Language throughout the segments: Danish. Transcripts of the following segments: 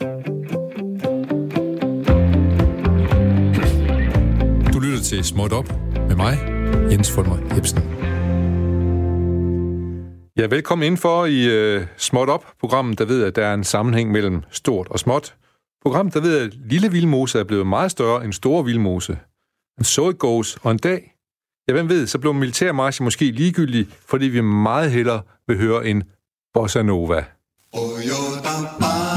Du lytter til Småt Op med mig, Jens Fulmer Jebsen. Ja, velkommen indenfor i uh, Småt Op, programmet, der ved, at der er en sammenhæng mellem stort og småt. Programmet, der ved, at lille vildmose er blevet meget større end store vildmose. Men so it goes, og en dag, ja, hvem ved, så blev militærmarchen måske ligegyldig, fordi vi meget hellere vil høre en bossa nova. Oh,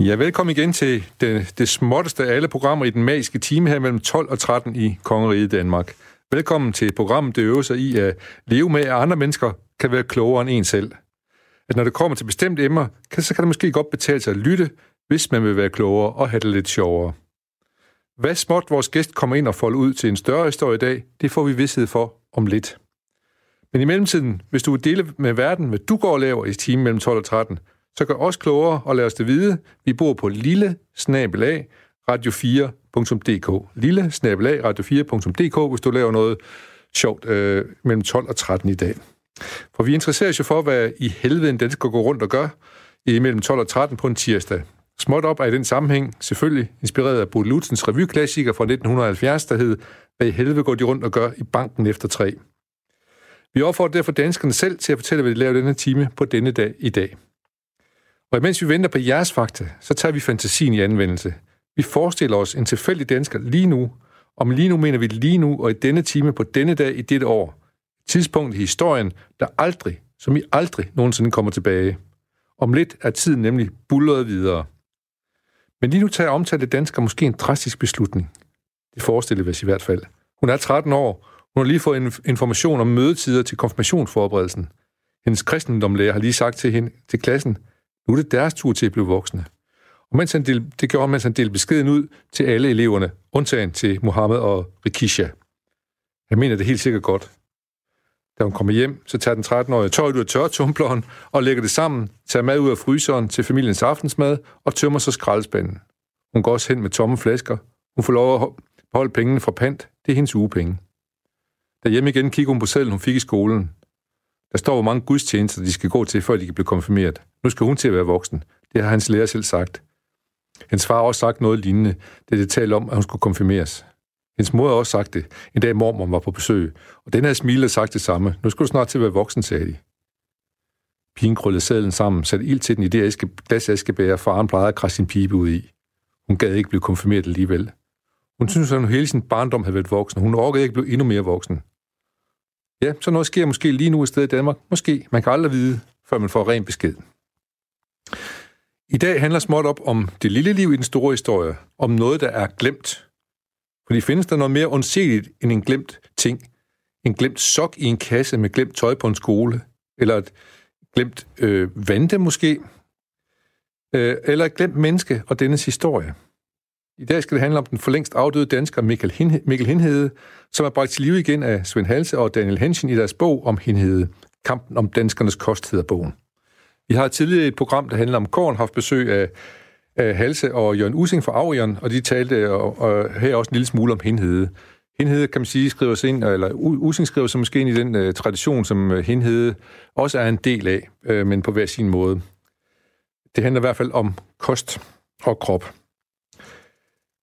Ja, velkommen igen til det, det småtteste af alle programmer i den magiske time her mellem 12 og 13 i Kongeriget Danmark. Velkommen til programmet, det øver sig i at leve med, at andre mennesker kan være klogere end en selv. At når det kommer til bestemte emner, kan, så kan det måske godt betale sig at lytte, hvis man vil være klogere og have det lidt sjovere. Hvad småt vores gæst kommer ind og folder ud til en større historie i dag, det får vi vidshed for om lidt. Men i mellemtiden, hvis du vil dele med verden, hvad du går og laver i timen mellem 12 og 13, så gør os klogere og lad os det vide. Vi bor på lille snabelag radio4.dk. Lille snabelag radio4.dk, hvis du laver noget sjovt øh, mellem 12 og 13 i dag. For vi interesserer os jo for, hvad i helvede en skal går rundt og gør i mellem 12 og 13 på en tirsdag. Småt op er i den sammenhæng selvfølgelig inspireret af Bo Lutzens revyklassiker fra 1970, der hed Hvad i helvede går de rundt og gør i banken efter tre. Vi opfordrer derfor danskerne selv til at fortælle, hvad de laver denne time på denne dag i dag. Og imens vi venter på jeres fakta, så tager vi fantasien i anvendelse. Vi forestiller os en tilfældig dansker lige nu. Om lige nu mener vi lige nu og i denne time på denne dag i dette år. Et tidspunkt i historien, der aldrig, som i aldrig nogensinde kommer tilbage. Om lidt er tiden nemlig bullet videre. Men lige nu tager omtalte dansker måske en drastisk beslutning. Det forestiller vi os i hvert fald. Hun er 13 år. Hun har lige fået information om mødetider til konfirmationsforberedelsen. Hendes kristendomlærer har lige sagt til hende, til klassen, nu er det deres tur til at blive voksne. Og mens han del, det gjorde mens han delte beskeden ud til alle eleverne, undtagen til Mohammed og Rikisha. Jeg mener det helt sikkert godt. Da hun kommer hjem, så tager den 13-årige tøjet ud af tørretumbleren og lægger det sammen, tager mad ud af fryseren til familiens aftensmad og tømmer så skraldespanden. Hun går også hen med tomme flasker. Hun får lov at beholde pengene fra pant. Det er hendes ugepenge. Da hjemme igen kigger hun på sædlen, hun fik i skolen. Der står, hvor mange gudstjenester de skal gå til, før de kan blive konfirmeret. Nu skal hun til at være voksen. Det har hans lærer selv sagt. Hendes far har også sagt noget lignende, det det talte om, at hun skulle konfirmeres. Hendes mor har også sagt det, en dag mormor var på besøg, og den havde smilet og sagt det samme. Nu skal du snart til at være voksen, sagde de. Pigen krøllede sædlen sammen, satte ild til den i det æske, glasaskebær, faren plejede at krasse sin pibe ud i. Hun gad ikke blive konfirmeret alligevel. Hun syntes, at hun hele sin barndom havde været voksen. Hun orkede ikke blive endnu mere voksen. Ja, så noget sker måske lige nu et sted i Danmark. Måske. Man kan aldrig vide, før man får ren besked. I dag handler småt op om det lille liv i den store historie. Om noget, der er glemt. Fordi findes der noget mere ondseligt end en glemt ting? En glemt sok i en kasse med glemt tøj på en skole? Eller et glemt øh, vante måske? Øh, eller et glemt menneske og dennes historie? I dag skal det handle om den forlængst afdøde dansker Mikkel, Hin- Mikkel Hindhede, som er bragt til live igen af Svend Halse og Daniel Henschen i deres bog om Hindhede. Kampen om danskernes kost hedder bogen. Vi har tidligere et program, der handler om korn, haft besøg af Halse og Jørgen Using fra Aurion, og de talte og, og her også en lille smule om Hindhede. Hindhede, kan man sige, skriver sig ind, eller Using skriver sig måske ind i den uh, tradition, som uh, Hindhede også er en del af, uh, men på hver sin måde. Det handler i hvert fald om kost og krop.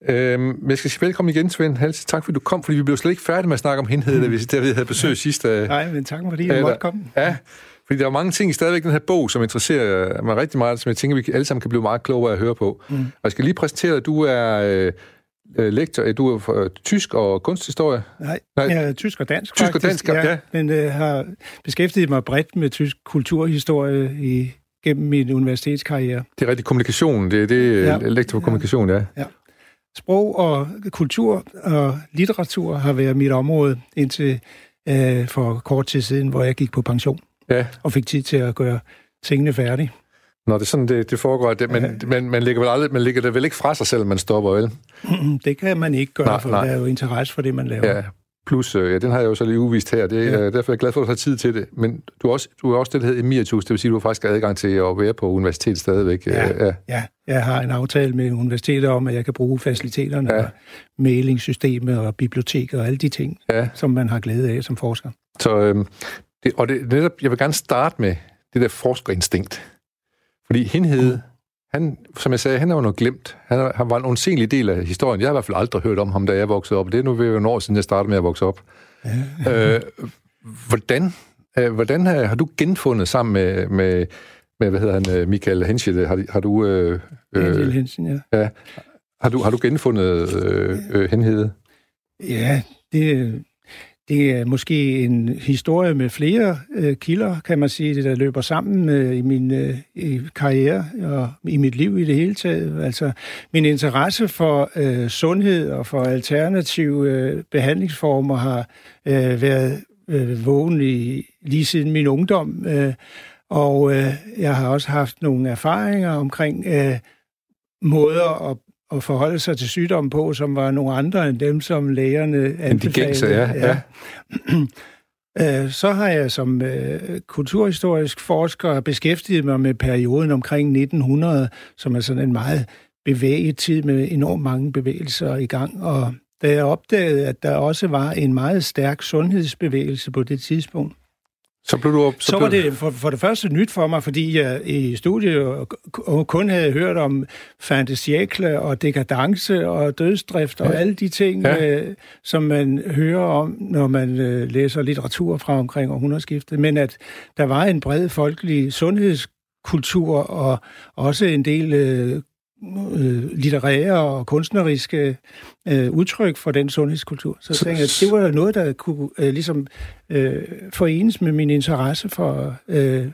Øhm, jeg skal sige velkommen igen, Svend Hals. Tak fordi du kom, fordi vi blev slet ikke færdige med at snakke om henhed, da vi, da vi havde besøg sidst. Nej, men tak fordi jeg måtte komme. Ja, fordi der er mange ting i stadigvæk den her bog, som interesserer mig rigtig meget, som jeg tænker, vi alle sammen kan blive meget klogere at høre på. Mm. Og jeg skal lige præsentere dig. Du er øh, øh lektor, du er for, øh, tysk og kunsthistorie. Nej, Nej. jeg er tysk og dansk Tysk faktisk, og dansk, ja. ja. Men øh, har beskæftiget mig bredt med tysk kulturhistorie i gennem min universitetskarriere. Det er rigtig kommunikation, det er det, ja. lektor for kommunikation, ja. ja. Sprog og kultur og litteratur har været mit område indtil øh, for kort tid siden, hvor jeg gik på pension. Ja. Og fik tid til at gøre tingene færdige. Nå, det er sådan, det, det foregår. Det, men, ja. man, man, lægger vel aldrig, man lægger det vel ikke fra sig selv, man stopper, vel? Det kan man ikke gøre, nej, for nej. der er jo interesse for det, man laver. Ja. plus, øh, ja, den har jeg jo så lige uvist her, det, ja. derfor er jeg glad for, at du har tid til det. Men du er også, du er også det, der hedder Emiratus, det vil sige, at du har faktisk adgang til at være på universitetet stadigvæk. Ja, ja. ja. jeg har en aftale med universitetet om, at jeg kan bruge faciliteterne ja. og mailingsystemet og biblioteker og alle de ting, ja. som man har glæde af som forsker. Så, det, og det, netop, jeg vil gerne starte med det der forskerinstinkt. Fordi henhed, han, som jeg sagde, han er jo noget glemt. Han, han var en undsenlig del af historien. Jeg har i hvert fald aldrig hørt om ham, da jeg voksede op. Det er nu ved en år siden, jeg startede med at vokse op. Ja. øh, hvordan øh, hvordan har, har du genfundet sammen med, med, med hvad hedder han, øh, Michael Henschel, har, har du... Øh, øh, Henschen, ja. ja. Har du, har du genfundet øh, øh, Henhede? Ja, det, det er måske en historie med flere øh, kilder, kan man sige, det der løber sammen øh, i min øh, i karriere og i mit liv i det hele taget. Altså min interesse for øh, sundhed og for alternative øh, behandlingsformer har øh, været øh, vågen i, lige siden min ungdom. Øh, og øh, jeg har også haft nogle erfaringer omkring øh, måder at at forholde sig til sygdommen på, som var nogle andre end dem, som lægerne anbefalede. ja. ja. Øh, så har jeg som øh, kulturhistorisk forsker beskæftiget mig med perioden omkring 1900, som er sådan en meget bevæget tid med enormt mange bevægelser i gang. Og da jeg opdagede, at der også var en meget stærk sundhedsbevægelse på det tidspunkt, så blev du så, så var det for, for det første nyt for mig, fordi jeg i studiet kun havde hørt om fantasiekle og dekadence og dødsdrift og ja. alle de ting, ja. øh, som man hører om, når man øh, læser litteratur fra omkring århundredeskiftet. Men at der var en bred folkelig sundhedskultur og også en del øh, øh, litterære og kunstneriske øh, udtryk for den sundhedskultur. Så, så tænkte jeg, at det var noget, der kunne øh, ligesom øh, forenes med min interesse for, øh,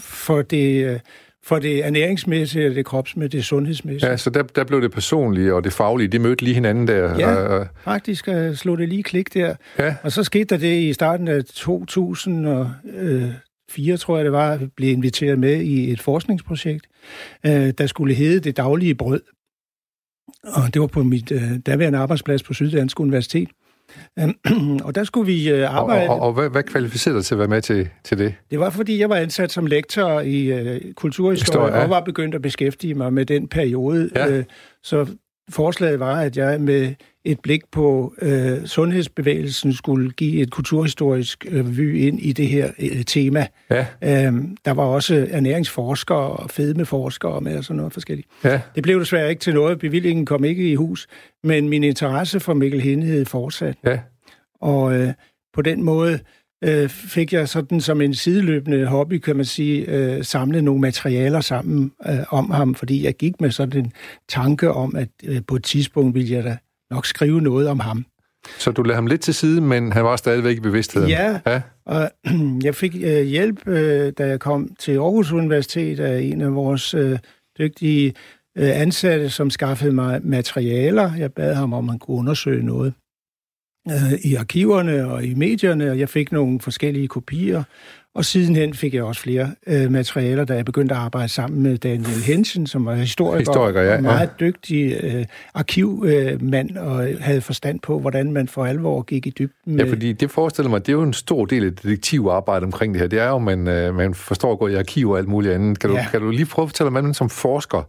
for det... Øh, for det ernæringsmæssige, det kropsmæssige, det sundhedsmæssige. Ja, så der, der blev det personlige og det faglige, de mødte lige hinanden der. Ja, og, faktisk uh, slog det lige klik der. Ja. Og så skete der det i starten af 2000 og, øh, 4, tror jeg det var, blev inviteret med i et forskningsprojekt, øh, der skulle hedde Det Daglige Brød. Og det var på mit øh, daværende arbejdsplads på Syddansk Universitet. og der skulle vi øh, arbejde... Og, og, og hvad, hvad kvalificerede dig til at være med til, til det? Det var, fordi jeg var ansat som lektor i øh, kulturhistorie, Historie, ja. og var begyndt at beskæftige mig med den periode. Ja. Øh, så forslaget var, at jeg med et blik på øh, sundhedsbevægelsen skulle give et kulturhistorisk øh, vy ind i det her øh, tema. Ja. Øhm, der var også ernæringsforskere og fedmeforskere med og sådan noget forskelligt. Ja. Det blev desværre ikke til noget. Bevillingen kom ikke i hus, men min interesse for Mikkel Hinde fortsat. Ja. Og øh, på den måde øh, fik jeg sådan som en sideløbende hobby, kan man sige, øh, samlet nogle materialer sammen øh, om ham, fordi jeg gik med sådan en tanke om, at øh, på et tidspunkt ville jeg da nok skrive noget om ham. Så du lagde ham lidt til side, men han var stadigvæk i bevidstheden? Ja, ja. og jeg fik øh, hjælp, øh, da jeg kom til Aarhus Universitet af en af vores øh, dygtige øh, ansatte, som skaffede mig materialer. Jeg bad ham om, at han kunne undersøge noget øh, i arkiverne og i medierne, og jeg fik nogle forskellige kopier. Og sidenhen fik jeg også flere øh, materialer, da jeg begyndte at arbejde sammen med Daniel Hensen, som var historiker, historiker ja, og meget ja. dygtig øh, arkivmand, øh, og havde forstand på, hvordan man for alvor gik i dybden. Med... Ja, fordi det forestiller mig, det er jo en stor del af detektivarbejde omkring det her. Det er jo, man, øh, man forstår at gå i arkiv og alt muligt andet. Kan du, ja. kan du lige prøve at fortælle, hvordan man som forsker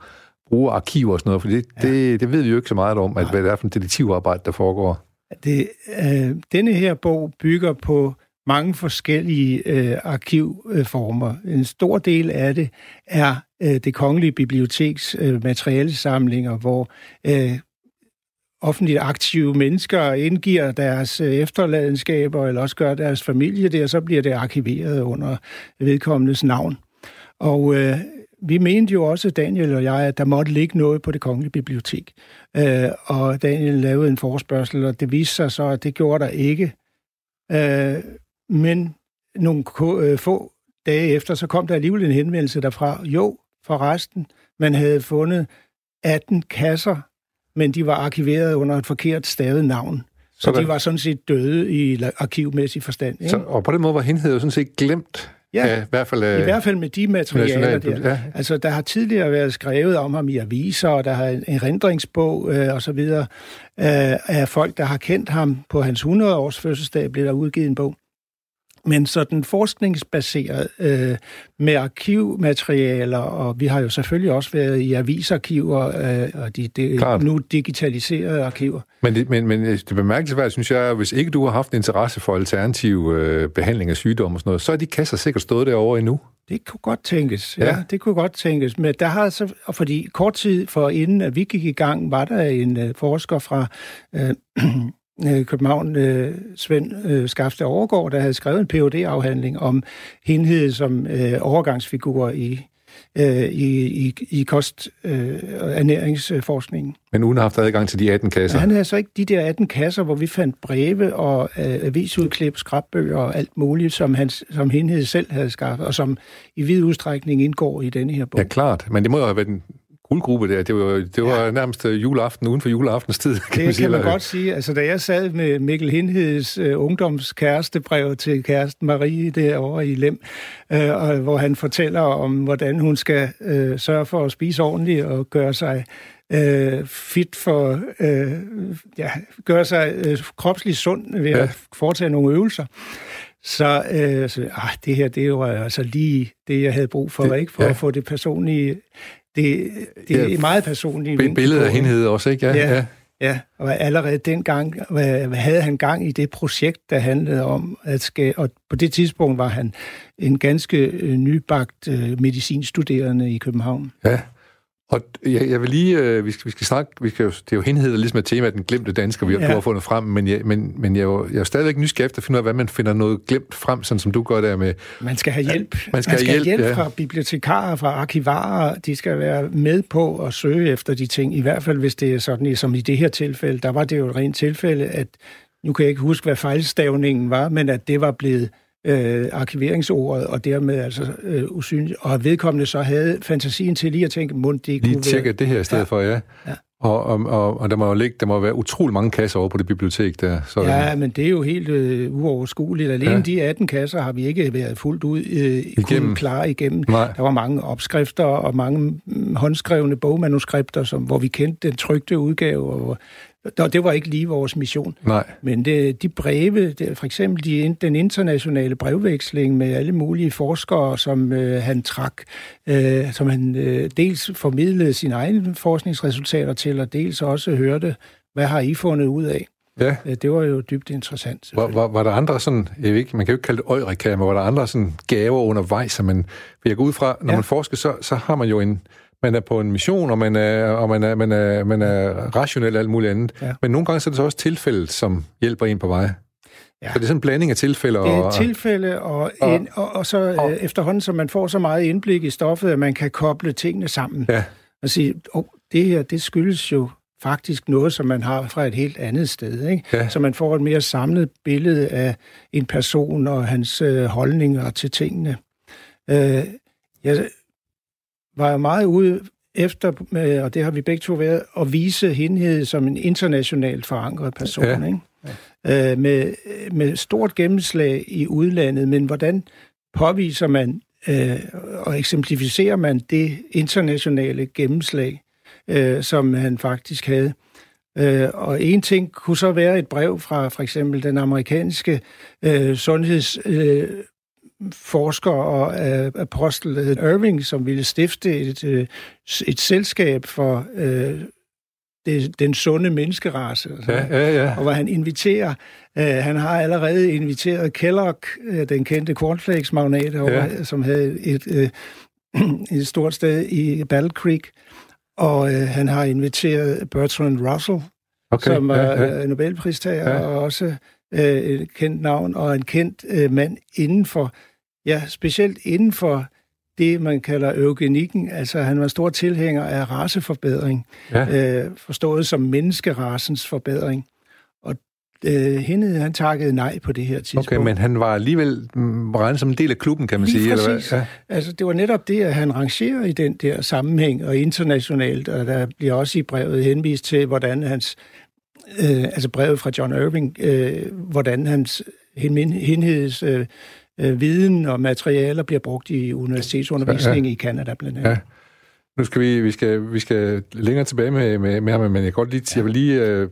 bruger arkiver og sådan noget? For det, ja. det, det ved vi jo ikke så meget om, at, hvad det er for en detektivarbejde, der foregår. Det, øh, denne her bog bygger på mange forskellige øh, arkivformer. En stor del af det er øh, det kongelige biblioteks øh, materialesamlinger, hvor øh, offentligt aktive mennesker indgiver deres øh, efterladenskaber, eller også gør deres familie det, og så bliver det arkiveret under vedkommendes navn. Og øh, vi mente jo også, Daniel og jeg, at der måtte ligge noget på det kongelige bibliotek. Øh, og Daniel lavede en forspørgsel, og det viste sig så, at det gjorde der ikke. Øh, men nogle øh, få dage efter, så kom der alligevel en henvendelse derfra. Jo, forresten, man havde fundet 18 kasser, men de var arkiveret under et forkert stavet navn. Så, så de var sådan set døde i arkivmæssig forstand. Ikke? Så, og på den måde var henhed jo sådan set glemt Ja, ja i, hvert fald, øh, i hvert fald med de materialer der. Ja. Altså, der har tidligere været skrevet om ham i aviser, og der har en erindringsbog øh, og så videre øh, af folk, der har kendt ham på hans 100-års fødselsdag, blev der udgivet en bog men sådan forskningsbaseret øh, med arkivmaterialer, og vi har jo selvfølgelig også været i avisarkiver, øh, og de, de nu digitaliserede arkiver. Men det, men, men det bemærkelsesværdigt, synes jeg, at hvis ikke du har haft interesse for alternativ øh, behandling af sygdomme og sådan noget, så er de kasser sikkert stået derovre endnu. Det kunne godt tænkes, ja. ja det kunne godt tænkes. Men der har så, fordi kort tid for inden at vi gik i gang, var der en uh, forsker fra Øh, København, øh, Svend øh, Skafte Overgaard, der havde skrevet en phd afhandling om henhed som øh, overgangsfigur i, øh, i, i, i kost- øh, og ernæringsforskningen. Men uden at have haft adgang til de 18 kasser? Ja, han havde så ikke de der 18 kasser, hvor vi fandt breve og øh, avisudklip, skrabbøger og alt muligt, som, han, som henhed selv havde skaffet, og som i vid udstrækning indgår i denne her bog. Ja, klart. Men det må jo have været en guldgruppe der. Det var, det var ja. nærmest øh, juleaften uden for juleaftens tid. Kan det man sige, kan man godt sige. Altså, da jeg sad med Mikkel Hindheds uh, ungdomskærestebrev til kæresten Marie derovre i Lem, uh, og, hvor han fortæller om, hvordan hun skal uh, sørge for at spise ordentligt og gøre sig uh, fit for, uh, ja, gøre sig uh, kropsligt sund ved ja. at foretage nogle øvelser. Så, uh, så ah, det her, det var altså lige det, jeg havde brug for, det, ikke? For ja. at få det personlige det, det ja, er meget personligt. Et billede af hende også, ikke? Ja, ja. Ja, og allerede dengang havde han gang i det projekt, der handlede om at skal, og på det tidspunkt var han en ganske øh, nybagt øh, medicinstuderende i København. Ja, og jeg, jeg vil lige, øh, vi, skal, vi skal snakke, vi skal jo, det er jo henhed, ligesom et tema, den glemte dansker, vi har, ja. har fundet frem, men, jeg, men, men jeg, er jo, jeg er stadigvæk nysgerrig efter at finde ud af, hvad man finder noget glemt frem, sådan som du gør der med... Man skal have hjælp. Man skal, man skal have hjælp, hjælp ja. fra bibliotekarer, fra arkivarer. De skal være med på at søge efter de ting, i hvert fald hvis det er sådan, som i det her tilfælde. Der var det jo et rent tilfælde, at nu kan jeg ikke huske, hvad fejlstavningen var, men at det var blevet øh, arkiveringsordet, og dermed altså øh, usynligt. Og vedkommende så havde fantasien til lige at tænke, mund det lige kunne tjekke være... det her i stedet ja. for, ja. ja. Og, og, og, og der må jo ligge, der må være utrolig mange kasser over på det bibliotek der. Så ja, men det er jo helt øh, uoverskueligt. Alene ja. de 18 kasser har vi ikke været fuldt ud øh, igennem. klare igennem. Nej. Der var mange opskrifter og mange mm, håndskrevne bogmanuskripter, som, hvor vi kendte den trygte udgave, og det var ikke lige vores mission. Nej. Men det, de breve, det, for eksempel de, den internationale brevveksling med alle mulige forskere, som øh, han trak, øh, som han øh, dels formidlede sine egne forskningsresultater til, og dels også hørte, hvad har I fundet ud af? Ja. Øh, det var jo dybt interessant. Var, var, var der andre sådan, jeg ved ikke, man kan jo ikke kalde det øjreka, men var der andre sådan gaver undervejs, at man, jeg går ud fra, når ja. man forsker, så, så har man jo en, man er på en mission, og man er, og man er, man er, man er rationel og alt muligt andet. Ja. Men nogle gange så er det så også tilfælde, som hjælper en på vej. Ja. Så det er sådan en blanding af tilfælde. Og, det er tilfælde, og, og, og, og, og så og, øh, efterhånden, så man får så meget indblik i stoffet, at man kan koble tingene sammen. Ja. Og sige, oh, det her, det skyldes jo faktisk noget, som man har fra et helt andet sted. Ikke? Ja. Så man får et mere samlet billede af en person og hans øh, holdninger til tingene. Øh, jeg var jeg meget ude efter, og det har vi begge to været, at vise hende som en internationalt forankret person. Ja. Ikke? Ja. Øh, med, med stort gennemslag i udlandet, men hvordan påviser man øh, og eksemplificerer man det internationale gennemslag, øh, som han faktisk havde. Øh, og en ting kunne så være et brev fra for eksempel den amerikanske øh, sundheds... Øh, forsker og uh, apostel Irving, som ville stifte et, uh, et selskab for uh, det, den sunde menneskerace. Og, ja, ja, ja. og hvor han inviterer, uh, han har allerede inviteret Kellogg, uh, den kendte cornflakes-magnat, ja. som havde et, uh, et stort sted i Battle Creek, og uh, han har inviteret Bertrand Russell, okay, som var ja, ja. Nobelpristager, ja. og også uh, et kendt navn, og en kendt uh, mand inden for Ja, specielt inden for det, man kalder eugenikken. Altså, han var stor tilhænger af raceforbedring, ja. øh, forstået som menneskerasens forbedring. Og øh, hende, han takkede nej på det her tidspunkt. Okay, men han var alligevel mm, regnet som en del af klubben, kan man Lige sige? Præcis. Eller hvad? Ja. Altså, det var netop det, at han rangerer i den der sammenhæng og internationalt, og der bliver også i brevet henvist til, hvordan hans øh, altså brevet fra John Irving, øh, hvordan hans henheds øh, øh, viden og materialer bliver brugt i universitetsundervisning ja, ja. i Kanada blandt andet. Ja. Nu skal vi, vi skal, vi skal længere tilbage med, med, med ham, men jeg, kan godt lige, ja. jeg vil lige øh,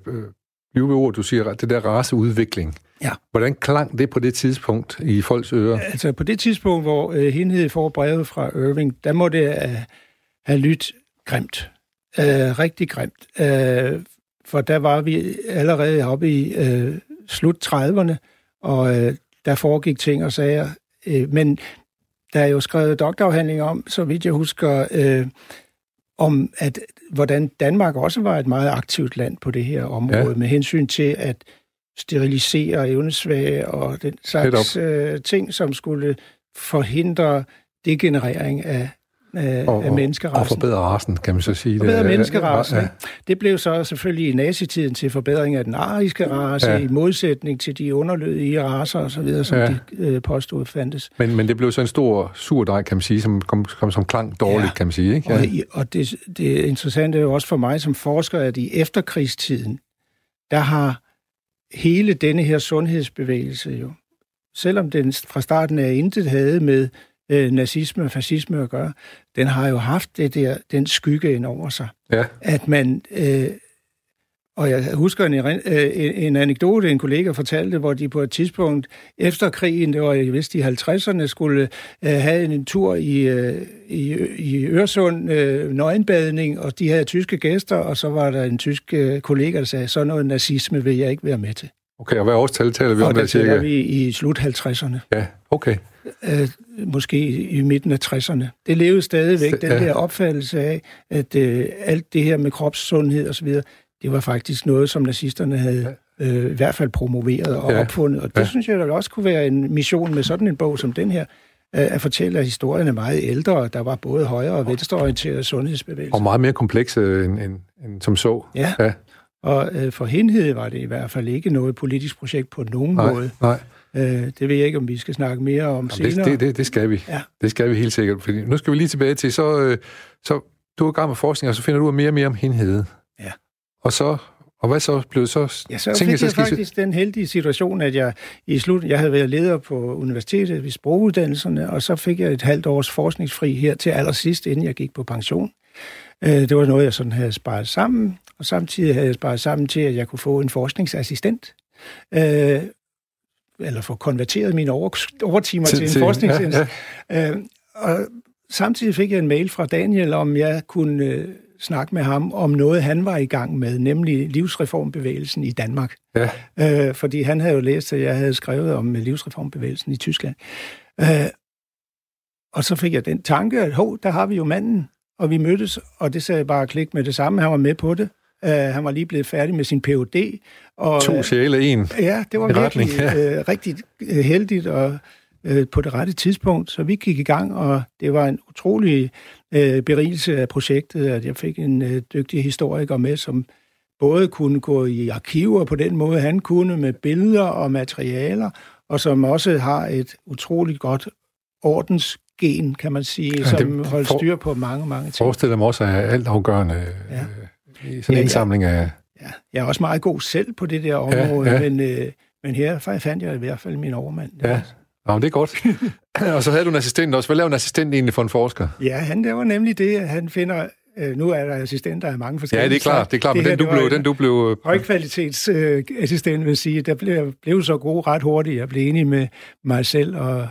blive ved ord, du siger, det der raceudvikling. Ja. Hvordan klang det på det tidspunkt i folks ører? Altså på det tidspunkt, hvor øh, Hindhed får brevet fra Irving, der må det øh, have lyttet grimt. Øh, rigtig grimt. Øh, for der var vi allerede oppe i øh, slut 30'erne, og øh, der foregik ting og sager. Øh, men der er jo skrevet doktorafhandling om, så vidt jeg husker, øh, om at hvordan Danmark også var et meget aktivt land på det her område, ja. med hensyn til at sterilisere evnesvage og den slags øh, ting, som skulle forhindre degenerering af af, og, af menneskerassen. Og forbedre rasen, kan man så sige. Forbedre menneskerassen. Ja. Det blev så selvfølgelig i nazitiden til forbedring af den ariske race, ja. i modsætning til de underlødige raser osv., som ja. de øh, påstod fandtes. Men, men det blev så en stor surdej, kan man sige, som kom, kom som klang dårligt, ja. kan man sige. Ikke? Ja. Og, og det, det interessante er jo også for mig som forsker, at i efterkrigstiden, der har hele denne her sundhedsbevægelse jo, selvom den fra starten af intet havde med øh, nazisme og fascisme at gøre, den har jo haft det der, den skygge ind over sig. Ja. At man... Øh, og jeg husker en, øh, en, en anekdote, en kollega fortalte, hvor de på et tidspunkt efter krigen, det var i vist i 50'erne, skulle øh, have en, tur i, øh, i, i Øresund, øh, nøgenbadning, og de havde tyske gæster, og så var der en tysk øh, kollega, der sagde, så noget nazisme vil jeg ikke være med til. Okay, og hvad årstal taler vi og om der cirka? Og vi i slut 50'erne. Ja, okay. Øh, måske i midten af 60'erne. Det levede stadigvæk, den der opfattelse af, at øh, alt det her med kropssundhed osv., det var faktisk noget, som nazisterne havde øh, i hvert fald promoveret og ja. opfundet. Og det ja. synes jeg da også kunne være en mission med sådan en bog som den her, øh, at fortælle, at historien er meget ældre, der var både højre- og venstreorienterede sundhedsbevægelser. Og meget mere komplekse end, end, end som så. Ja. ja. Og øh, for Hindhed var det i hvert fald ikke noget politisk projekt på nogen nej, måde. Nej. Øh, det ved jeg ikke, om vi skal snakke mere om Jamen, senere. Det, det, det skal vi. Ja. Det skal vi helt sikkert. Fordi nu skal vi lige tilbage til, så, øh, så du er i gang med forskning, og så finder du mere og mere om Hindhed. Ja. Og så og hvad så blev så? Ja, så fik jeg, så jeg faktisk den heldige situation, at jeg i slut, jeg havde været leder på universitetet ved sproguddannelserne, og så fik jeg et halvt års forskningsfri her til allersidst, inden jeg gik på pension. Øh, det var noget, jeg sådan havde sparet sammen, og samtidig havde jeg sparet sammen til, at jeg kunne få en forskningsassistent, øh, eller få konverteret mine over, overtimer til, til en forskningsassistent. Ja, ja. Øh, og samtidig fik jeg en mail fra Daniel, om jeg kunne øh, snakke med ham om noget, han var i gang med, nemlig livsreformbevægelsen i Danmark. Ja. Øh, fordi han havde jo læst, at jeg havde skrevet om livsreformbevægelsen i Tyskland. Øh, og så fik jeg den tanke, at hov, der har vi jo manden, og vi mødtes, og det sagde bare klik med det samme. Han var med på det. Uh, han var lige blevet færdig med sin Ph.D. Og, to sjæle, en Ja, det var virkelig ja. uh, rigtig uh, heldigt og uh, på det rette tidspunkt. Så vi gik i gang, og det var en utrolig uh, berigelse af projektet, at jeg fik en uh, dygtig historiker med, som både kunne gå i arkiver på den måde, han kunne, med billeder og materialer, og som også har et utroligt godt ordens gen, kan man sige, ja, som holder styr på mange, mange ting. Forestiller mig også, at alt afgørende ja. Øh, i sådan en ja, indsamling af... Ja, jeg er også meget god selv på det der område, ja, ja. Men, øh, men her fandt jeg i hvert fald min overmand. Ja. Nå, det er godt. og så havde du en assistent også. Hvad laver en assistent egentlig for en forsker? Ja, han laver nemlig det, at han finder Øh, nu er der assistenter af mange forskellige. Ja, det er klart, det er klart, men den du, blev, den du blev... Højkvalitetsassistent øh, vil sige, der blev, blev så god ret hurtigt. Jeg blev enig med mig selv og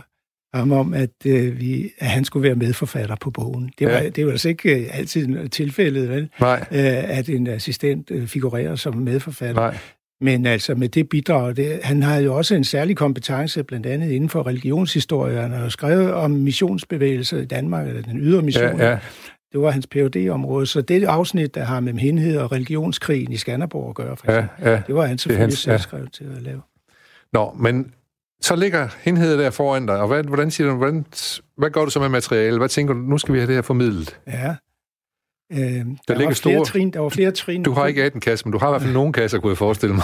ham om, at, øh, vi, at han skulle være medforfatter på bogen. Det var, ja. det var altså ikke øh, altid tilfældet, vel? Nej. Øh, at en assistent øh, figurerer som medforfatter. Nej. Men altså med det bidrag, det, han har jo også en særlig kompetence, blandt andet inden for religionshistorie. Han har skrevet om missionsbevægelser i Danmark, eller den ydre mission. Ja, ja. Det var hans phd område Så det afsnit, der har med hindhed og religionskrigen i Skanderborg at gøre, for eksempel, ja, ja. det var han selvfølgelig selv skrevet til at lave. Nå, men så ligger henheden der foran dig, og hvad, hvordan siger du, hvordan, hvad gør du så med materiale? Hvad tænker du, nu skal vi have det her formidlet? Ja, Øh, der, der, ligger store... trin, der var flere trin. Du har ikke 18 kasser, men du har i hvert fald nogle kasser, kunne jeg forestille mig.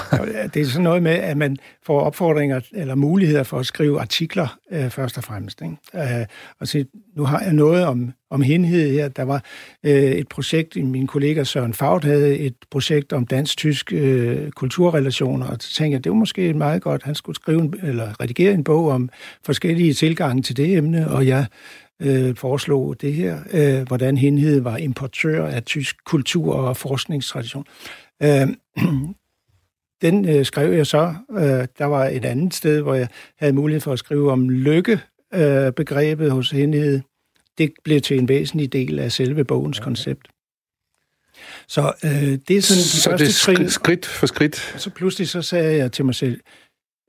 det er sådan noget med, at man får opfordringer eller muligheder for at skrive artikler øh, først og fremmest. Ikke? Øh, og så, nu har jeg noget om, om henhed her. Der var øh, et projekt, min kollega Søren Faut havde et projekt om dansk-tysk øh, kulturrelationer, og så tænkte jeg, det var måske meget godt, han skulle skrive en, eller redigere en bog om forskellige tilgange til det emne, og jeg øh, foreslog det her, øh, hvordan Henhed var importør af tysk kultur og forskningstradition. Øh, den øh, skrev jeg så. Øh, der var et andet sted, hvor jeg havde mulighed for at skrive om lykkebegrebet øh, hos Henhed. Det blev til en væsentlig del af selve bogens okay. koncept. Så øh, det er sådan de så første det er skridt, skridt for skridt. Og så pludselig så sagde jeg til mig selv,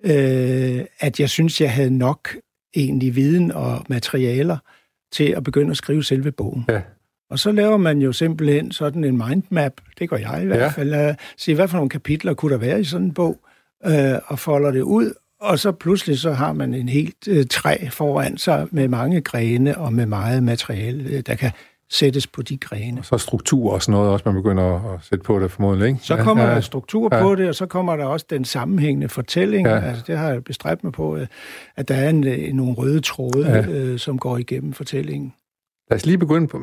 øh, at jeg synes, jeg havde nok egentlig viden og materialer til at begynde at skrive selve bogen. Ja. Og så laver man jo simpelthen sådan en mindmap, det gør jeg i hvert ja. fald, at se, hvad for nogle kapitler kunne der være i sådan en bog, øh, og folder det ud, og så pludselig så har man en helt øh, træ foran sig med mange grene og med meget materiale, øh, der kan sættes på de grene. Og så struktur og sådan noget også, man begynder at sætte på det formodentlig, ikke? Så kommer ja, der struktur ja. på det, og så kommer der også den sammenhængende fortælling. Ja. Altså, det har jeg bestræbt mig på, at der er en, en, nogle røde tråde, ja. øh, som går igennem fortællingen. Lad os lige begynde på,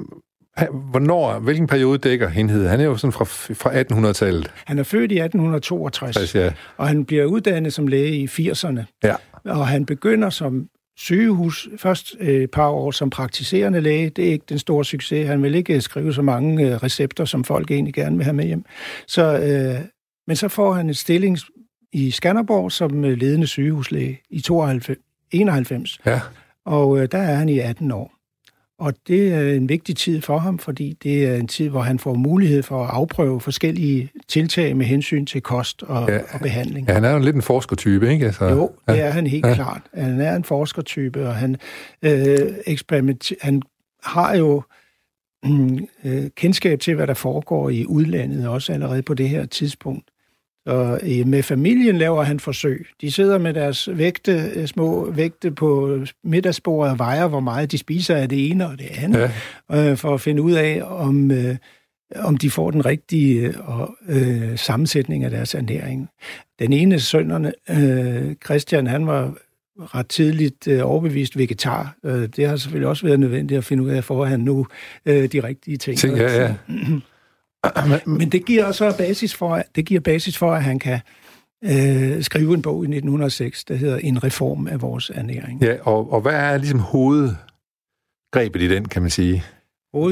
Hvornår, hvilken periode dækker Henhed? Han er jo sådan fra, fra 1800-tallet. Han er født i 1862, 60, ja. og han bliver uddannet som læge i 80'erne. Ja. Og han begynder som sygehus, først øh, et par år som praktiserende læge. Det er ikke den store succes. Han vil ikke skrive så mange øh, recepter, som folk egentlig gerne vil have med hjem. Så, øh, men så får han et stilling i Skanderborg som øh, ledende sygehuslæge i 92, 91. Ja. Og øh, der er han i 18 år. Og det er en vigtig tid for ham, fordi det er en tid, hvor han får mulighed for at afprøve forskellige tiltag med hensyn til kost og, ja, og behandling. Ja, han er jo lidt en forskertype, ikke? Altså, jo, det er han helt ja. klart. Han er en forskertype, og han, øh, eksperimenter, han har jo øh, kendskab til, hvad der foregår i udlandet, også allerede på det her tidspunkt. Og med familien laver han forsøg. De sidder med deres vægte, øh, små vægte på middagsbordet og vejer, hvor meget de spiser af det ene og det andet, ja. Øh, for at finde ud af, om, øh, om de får den rigtige øh, sammensætning af deres ernæring. Den ene sønnerne, øh, Christian, han var ret tidligt øh, overbevist vegetar. Øh, det har selvfølgelig også været nødvendigt at finde ud af, for at han nu øh, de rigtige ting. ting ja, ja. Men det giver også basis for, det giver basis for, at han kan øh, skrive en bog i 1906, der hedder En reform af vores ernæring. Ja, og, og hvad er ligesom hovedgrebet i den, kan man sige?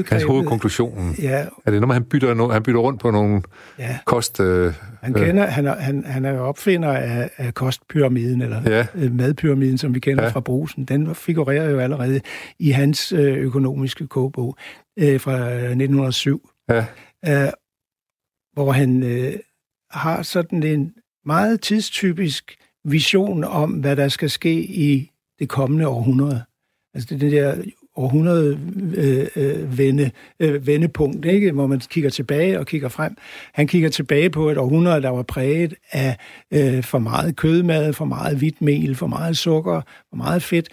Hans hovedkonklusionen. Ja. Er det noget, han bytter, no, han bytter rundt på nogle ja. kost... Øh, han, kender, han, er, han, han er jo opfinder af, af kostpyramiden, eller ja. øh, madpyramiden, som vi kender ja. fra brusen. Den figurerer jo allerede i hans øh, økonomiske kogebog øh, fra 1907. Ja øh, hvor han øh, har sådan en meget tidstypisk vision om, hvad der skal ske i det kommende århundrede. Altså det, det der århundrede øh, øh, vende, øh, vendepunkt, ikke? hvor man kigger tilbage og kigger frem. Han kigger tilbage på et århundrede, der var præget af øh, for meget kødmad, for meget hvidt mel, for meget sukker, for meget fedt.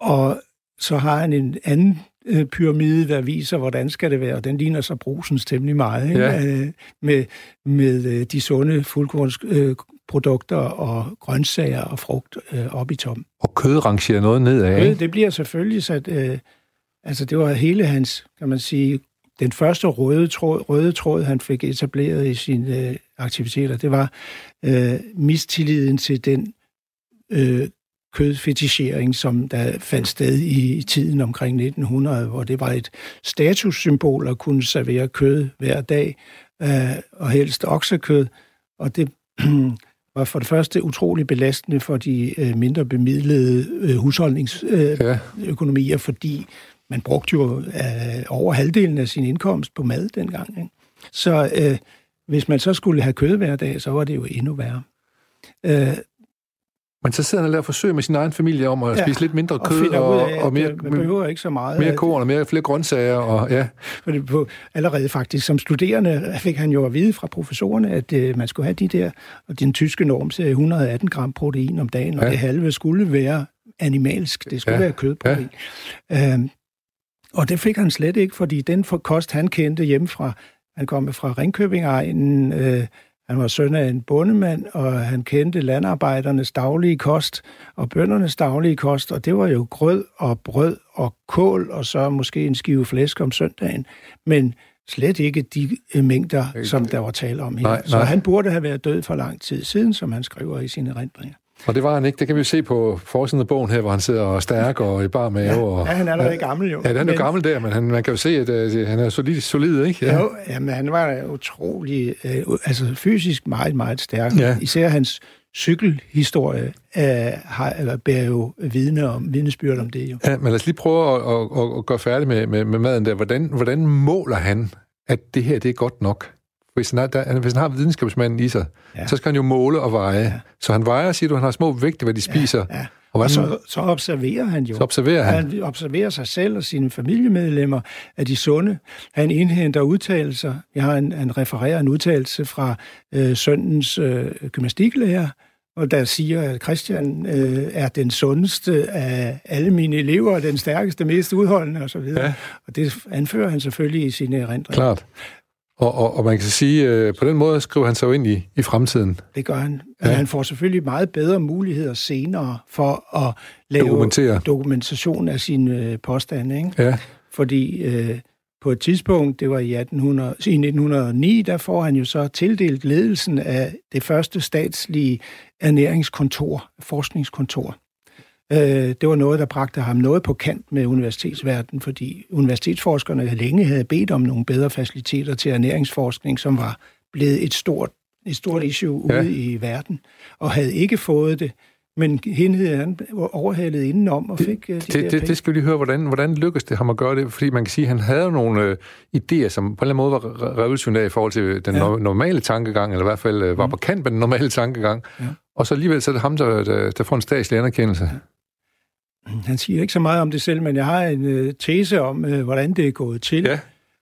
Og så har han en anden Øh, pyramide, der viser, hvordan skal det være, og den ligner så brusens temmelig meget, ikke? Ja. Øh, med, med øh, de sunde fuldkornsprodukter og grøntsager og frugt op i tom. Og kød rangerer noget nedad, Kød, det bliver selvfølgelig sat... Øh, altså, det var hele hans, kan man sige, den første røde tråd, røde tråd han fik etableret i sine øh, aktiviteter, det var øh, mistilliden til den øh, kødfetichering, som der fandt sted i tiden omkring 1900, hvor det var et statussymbol at kunne servere kød hver dag, øh, og helst oksekød. Og det var for det første utrolig belastende for de øh, mindre bemidlede øh, husholdningsøkonomier, fordi man brugte jo over halvdelen af sin indkomst på mad dengang. Ikke? Så øh, hvis man så skulle have kød hver dag, så var det jo endnu værre. Øh, men så sidder han og laver forsøg med sin egen familie om at ja, spise lidt mindre kød og, og, af, og mere, man behøver ikke så meget. Mere korn og mere, flere grøntsager. Og, ja. Fordi på, allerede faktisk som studerende fik han jo at vide fra professorerne, at uh, man skulle have de der, og den tyske norm siger 118 gram protein om dagen, og ja. det halve skulle være animalsk, det skulle ja. være kødprotein. Ja. Uh, Og det fik han slet ikke, fordi den for kost, han kendte hjemmefra, han kom fra Ringkøbing egnen, øh, han var søn af en bondemand, og han kendte landarbejdernes daglige kost og bøndernes daglige kost, og det var jo grød og brød og kål, og så måske en skive flæsk om søndagen. Men slet ikke de øh, mængder, som der var tale om her. Nej, nej. Så han burde have været død for lang tid siden, som han skriver i sine erindringer. Og det var han ikke. Det kan vi jo se på forsiden af bogen her, hvor han sidder og stærk og i bar mave. Og, ja han er allerede gammel jo. Ja, han er jo gammel der, men han, man kan jo se, at uh, han er solid, solid ikke? Ja. Jo, jamen, han var utrolig, uh, altså fysisk meget, meget stærk. Ja. Især hans cykelhistorie uh, har, eller bærer jo vidne om, vidnesbyrd om det jo. Ja, men lad os lige prøve at, at, at, at gøre færdig med, med, med maden der. Hvordan, hvordan måler han, at det her det er godt nok? Hvis han, har, der, hvis han har videnskabsmanden i sig, ja. så skal han jo måle og veje. Ja. Så han vejer, siger du, han har små vægte, hvad de spiser. Ja. Ja. Og, og så, så observerer han jo. Så observerer han. Han observerer sig selv og sine familiemedlemmer, at de sunde. Han indhenter udtalelser. Jeg har en, han refererer en udtalelse fra øh, søndens øh, gymnastiklærer, og der siger, at Christian øh, er den sundeste af alle mine elever, den stærkeste, mest udholdende osv. Ja. Og det anfører han selvfølgelig i sine erindringer. Klart. Og, og, og man kan sige, øh, på den måde skriver han sig jo ind i, i fremtiden. Det gør han. Men ja. han får selvfølgelig meget bedre muligheder senere for at lave dokumentation af sine øh, påstande. Ikke? Ja. Fordi øh, på et tidspunkt, det var i, 1800, i 1909, der får han jo så tildelt ledelsen af det første statslige ernæringskontor, forskningskontor. Øh, det var noget, der bragte ham noget på kant med universitetsverdenen, fordi universitetsforskerne længe havde bedt om nogle bedre faciliteter til ernæringsforskning, som var blevet et stort, et stort issue ja. ude i verden, og havde ikke fået det. Men hende han overhalet indenom og fik det, øh, de det, det, det skal vi lige høre, hvordan, hvordan lykkedes det ham at gøre det? Fordi man kan sige, at han havde nogle øh, idéer, som på en eller anden måde var revolutionære i forhold til den ja. normale tankegang, eller i hvert fald øh, var mm. på kant med den normale tankegang. Ja. Og så alligevel så er det ham, der, der, der får en statslig anerkendelse. Ja. Han siger ikke så meget om det selv, men jeg har en øh, tese om, øh, hvordan det er gået til. Ja.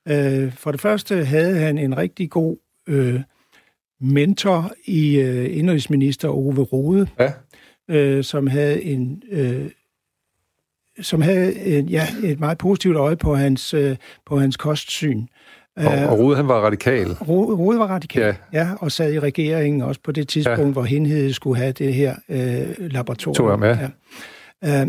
Øh, for det første havde han en rigtig god øh, mentor i øh, indrigsminister Ove Rode, ja. øh, som havde en øh, som havde øh, ja, et meget positivt øje på hans, øh, på hans kostsyn. Og, og Rode, han var radikal. Rode, Rode var radikal, ja. ja, og sad i regeringen også på det tidspunkt, ja. hvor Henhed skulle have det her øh, laboratorium. ja. ja. Øh,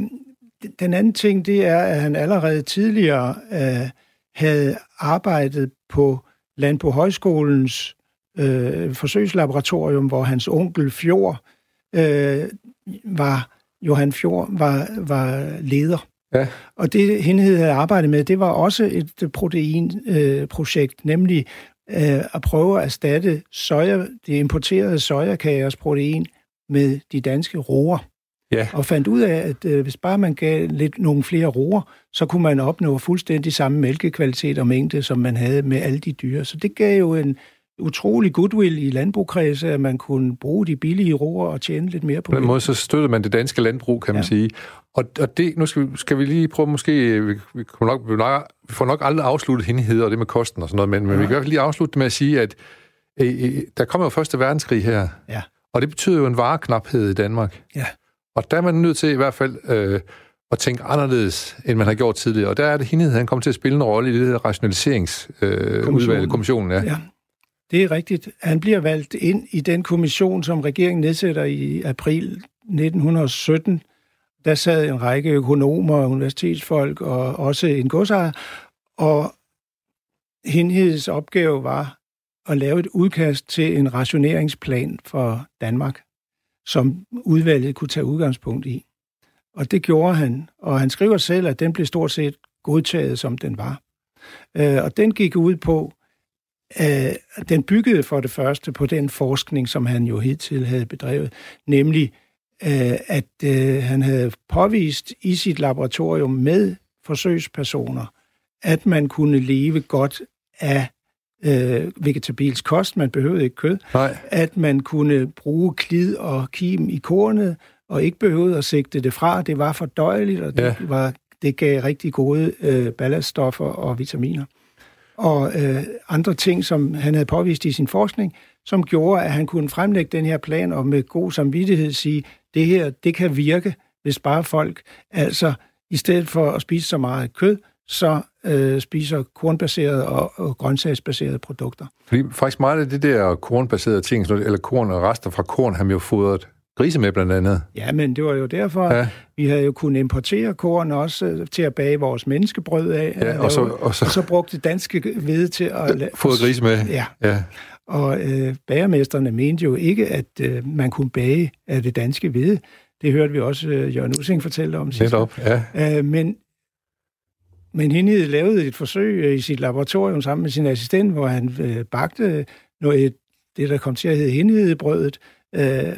den anden ting, det er, at han allerede tidligere øh, havde arbejdet på Landbrug Højskolens øh, forsøgslaboratorium, hvor hans onkel Fjord øh, var, Johan Fjord var, var leder. Ja. Og det, hende havde arbejdet med, det var også et proteinprojekt, øh, nemlig øh, at prøve at erstatte soja, det importerede sojakagers protein med de danske roer. Ja. Og fandt ud af, at øh, hvis bare man gav lidt nogle flere roer, så kunne man opnå fuldstændig samme mælkekvalitet og mængde, som man havde med alle de dyr. Så det gav jo en utrolig goodwill i landbrugskredse, at man kunne bruge de billige roer og tjene lidt mere på det. På den måde så støttede man det danske landbrug, kan man ja. sige. Og, og det, nu skal vi, skal vi lige prøve måske, vi, vi, nok, vi, nok, vi får nok aldrig afsluttet hende og det med kosten og sådan noget, men, men vi kan i hvert fald lige afslutte det med at sige, at øh, øh, der kommer jo første verdenskrig her, ja. og det betyder jo en vareknaphed i Danmark. Ja. Og der er man nødt til i hvert fald øh, at tænke anderledes, end man har gjort tidligere. Og der er det hende, han kommer til at spille en rolle i det her rationaliseringsudvalg, øh, kommissionen. Ja. ja. Det er rigtigt. Han bliver valgt ind i den kommission, som regeringen nedsætter i april 1917. Der sad en række økonomer, universitetsfolk og også en godsejer. Og hendes opgave var at lave et udkast til en rationeringsplan for Danmark som udvalget kunne tage udgangspunkt i. Og det gjorde han, og han skriver selv, at den blev stort set godtaget, som den var. Øh, og den gik ud på, øh, den byggede for det første på den forskning, som han jo hidtil havde bedrevet, nemlig øh, at øh, han havde påvist i sit laboratorium med forsøgspersoner, at man kunne leve godt af øh, vegetabilsk kost, man behøvede ikke kød, Nej. at man kunne bruge klid og kim i kornet, og ikke behøvede at sigte det fra. Det var fordøjeligt, og det, ja. var, det gav rigtig gode øh, ballaststoffer og vitaminer. Og øh, andre ting, som han havde påvist i sin forskning, som gjorde, at han kunne fremlægge den her plan og med god samvittighed sige, det her, det kan virke, hvis bare folk, altså i stedet for at spise så meget kød, så øh, spiser kornbaserede og, og grøntsagsbaserede produkter. Fordi faktisk meget af det der kornbaserede ting, eller korn og rester fra korn, har vi jo fodret grise med blandt andet. Ja, men det var jo derfor, ja. vi havde jo kunnet importere korn også øh, til at bage vores menneskebrød af. Ja, og, så, og, så, og så brugte danske hvede til at... Fodre grise med. Ja. ja. Og øh, bagermesterne mente jo ikke, at øh, man kunne bage af det danske hvede. Det hørte vi også øh, Jørgen Using fortælle om sidst. Netop, ja. Øh, men, men hende lavede et forsøg øh, i sit laboratorium sammen med sin assistent, hvor han øh, bagte noget, det, der kom til at hedde hindhedebrødet, øh,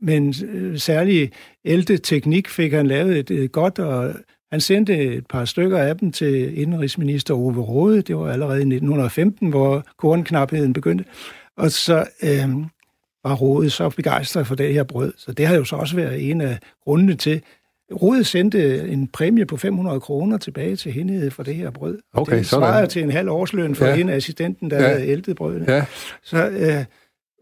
men øh, særlig ældre teknik fik han lavet et, et godt, og han sendte et par stykker af dem til indrigsminister Ove Rode. Det var allerede i 1915, hvor kornknapheden begyndte. Og så øh, var Rode så begejstret for det her brød. Så det har jo så også været en af grundene til, Rode sendte en præmie på 500 kroner tilbage til hende for det her brød. Okay, det svarer til en halv årsløn for ja. en assistenten, der ja. havde æltet brødene. Ja. Så øh,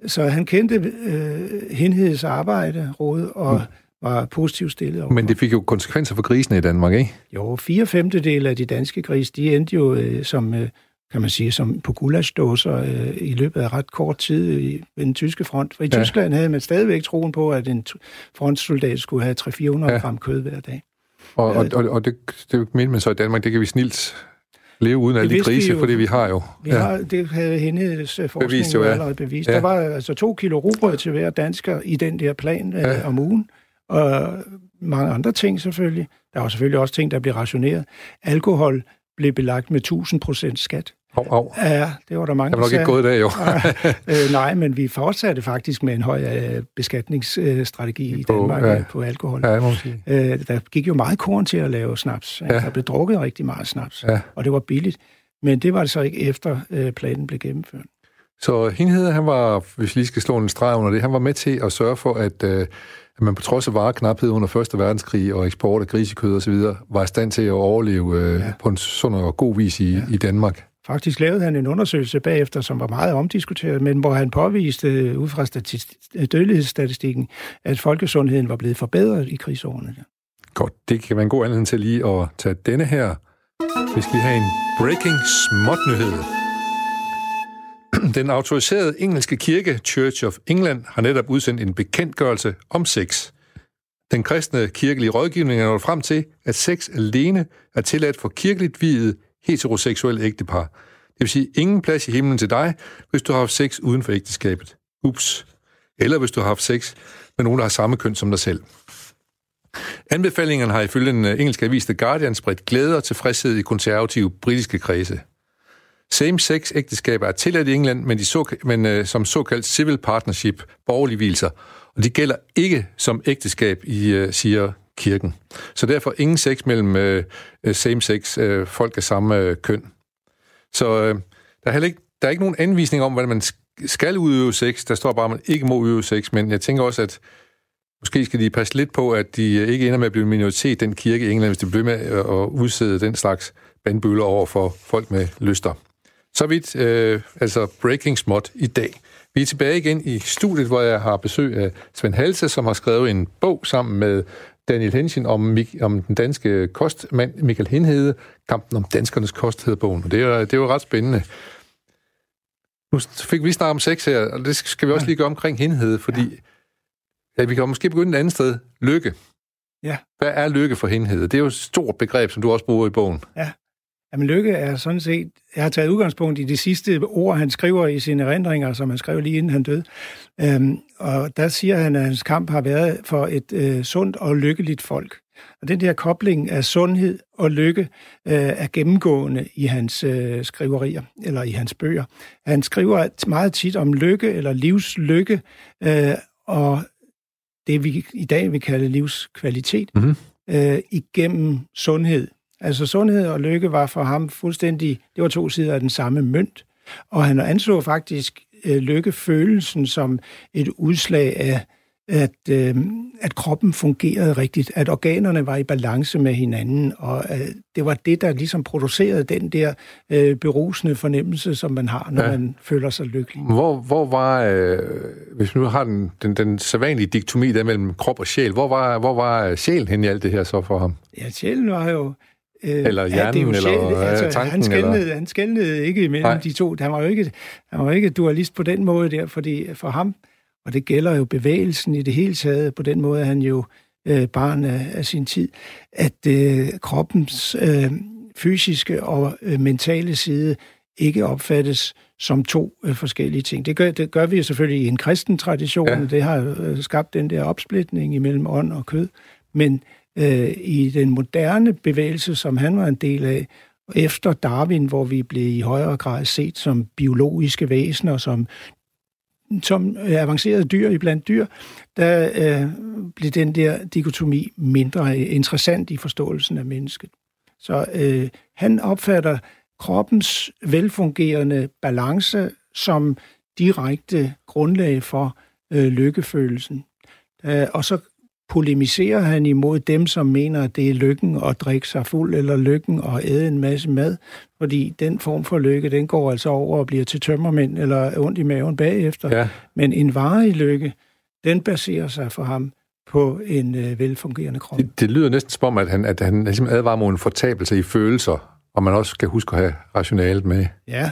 så han kendte øh, henheds arbejde, råd, og mm. var positivt stillet over. Men det fik jo konsekvenser for grisene i Danmark, ikke? Jo, fire femtedel af de danske grise, de endte jo øh, som, øh, kan man sige, som på gulashdåser øh, i løbet af ret kort tid i, ved den tyske front. For i ja. Tyskland havde man stadigvæk troen på, at en frontsoldat skulle have 300-400 ja. gram kød hver dag. Og, og, og, og det, det mener man så i Danmark, det kan vi snilt leve uden alle de grise, jo, fordi vi har jo... Vi ja. har, det havde hendes øh, forskning bevist, jo, ja. allerede bevist. Ja. Der var altså to kilo rugbrød til hver dansker i den der plan øh, ja. øh, om ugen, og mange andre ting selvfølgelig. Der var selvfølgelig også ting, der blev rationeret. Alkohol blev belagt med 1000 procent skat. Oh, oh. Ja, det var der mange, Det var nok ikke gået dag, jo. øh, nej, men vi fortsatte faktisk med en høj øh, beskatningsstrategi i Danmark på, ja. på alkohol. Ja, må sige. Øh, der gik jo meget korn til at lave snaps. Ja. Der blev drukket rigtig meget snaps, ja. og det var billigt. Men det var det så ikke efter øh, planen blev gennemført. Så Hinhed, han var, hvis vi lige skal slå en streg under det, han var med til at sørge for, at, øh, at man på trods af vareknaphed under 1. verdenskrig og eksport af grisekød osv., var i stand til at overleve øh, ja. på en sund og god vis i, ja. i Danmark. Faktisk lavede han en undersøgelse bagefter, som var meget omdiskuteret, men hvor han påviste øh, ud fra øh, dødelighedsstatistikken, at folkesundheden var blevet forbedret i krigsårene. Godt, det kan være en god anledning til lige at tage denne her. Vi skal lige have en breaking smot nyhed. Den autoriserede engelske kirke, Church of England, har netop udsendt en bekendtgørelse om sex. Den kristne kirkelige rådgivning er nået frem til, at sex alene er tilladt for kirkeligt videt heteroseksuelle ægtepar. Det vil sige, ingen plads i himlen til dig, hvis du har haft sex uden for ægteskabet. Ups. Eller hvis du har haft sex med nogen, der har samme køn som dig selv. Anbefalingerne har ifølge den øh, engelske avis The Guardian spredt glæde og tilfredshed i konservative britiske kredse. Same-sex ægteskaber er tilladt i England, men, de så, men uh, som såkaldt civil partnership, borgerlige hvilser, og de gælder ikke som ægteskab, i, uh, siger kirken. Så derfor ingen sex mellem øh, øh same-sex, øh, folk af samme øh, køn. Så øh, der er heller ikke, der er ikke nogen anvisning om, hvordan man skal udøve sex. Der står bare, at man ikke må udøve sex, men jeg tænker også, at måske skal de passe lidt på, at de øh, ikke ender med at blive minoritet, den kirke i England, hvis de bliver med øh, at udsæde den slags bandbøller over for folk med lyster. Så vidt, øh, altså breaking smot i dag. Vi er tilbage igen i studiet, hvor jeg har besøg af Svend Halse, som har skrevet en bog sammen med Daniel Henshin om, om den danske kostmand Michael Henhede, kampen om danskernes kost, hedder bogen. Og det er, det er jo ret spændende. Nu fik vi snart om sex her, og det skal vi også lige gøre omkring Henhede, fordi ja. Ja, vi kan måske begynde et andet sted. Lykke. Ja. Hvad er lykke for Henhede? Det er jo et stort begreb, som du også bruger i bogen. Ja. Jamen, Lykke er sådan set... Jeg har taget udgangspunkt i de sidste ord, han skriver i sine erindringer, som han skrev lige inden han døde. Øhm, og der siger han, at hans kamp har været for et øh, sundt og lykkeligt folk. Og den der kobling af sundhed og lykke øh, er gennemgående i hans øh, skriverier, eller i hans bøger. Han skriver meget tit om lykke, eller livslykke, øh, og det vi i dag vil kalde livskvalitet, mm-hmm. øh, igennem sundhed. Altså sundhed og lykke var for ham fuldstændig, det var to sider af den samme mønt. Og han anså faktisk øh, lykkefølelsen som et udslag af, at, øh, at kroppen fungerede rigtigt, at organerne var i balance med hinanden, og øh, det var det, der ligesom producerede den der øh, berusende fornemmelse, som man har, når ja. man føler sig lykkelig. Hvor, hvor var, øh, hvis vi nu har den, den, den sædvanlige diktomi der mellem krop og sjæl, hvor var, hvor var sjælen hen i alt det her så for ham? Ja, sjælen var jo Øh, eller hjernen, ja, eller altså, tanken? Han skældnede, eller? han skældnede ikke imellem Nej. de to. Han var jo ikke, han var ikke dualist på den måde der, fordi for ham, og det gælder jo bevægelsen i det hele taget, på den måde er han jo øh, barn af, af sin tid, at øh, kroppens øh, fysiske og øh, mentale side ikke opfattes som to øh, forskellige ting. Det gør, det gør vi selvfølgelig i en kristen tradition. Ja. Det har øh, skabt den der opsplitning imellem ånd og kød. Men øh, i den moderne bevægelse, som han var en del af, efter Darwin, hvor vi blev i højere grad set som biologiske væsener, som som avancerede dyr i blandt dyr, der øh, blev den der dikotomi mindre interessant i forståelsen af mennesket. Så øh, han opfatter kroppens velfungerende balance som direkte grundlag for øh, lykkefølelsen. Øh, og så polemiserer han imod dem, som mener, at det er lykken at drikke sig fuld, eller lykken at æde en masse mad, fordi den form for lykke, den går altså over og bliver til tømmermænd, eller ondt i maven bagefter. Ja. Men en varig lykke, den baserer sig for ham på en øh, velfungerende krop. Det, det lyder næsten som om, at han, at han ligesom advarer mod en fortabelse i følelser, og man også skal huske at have rationalet med. Ja,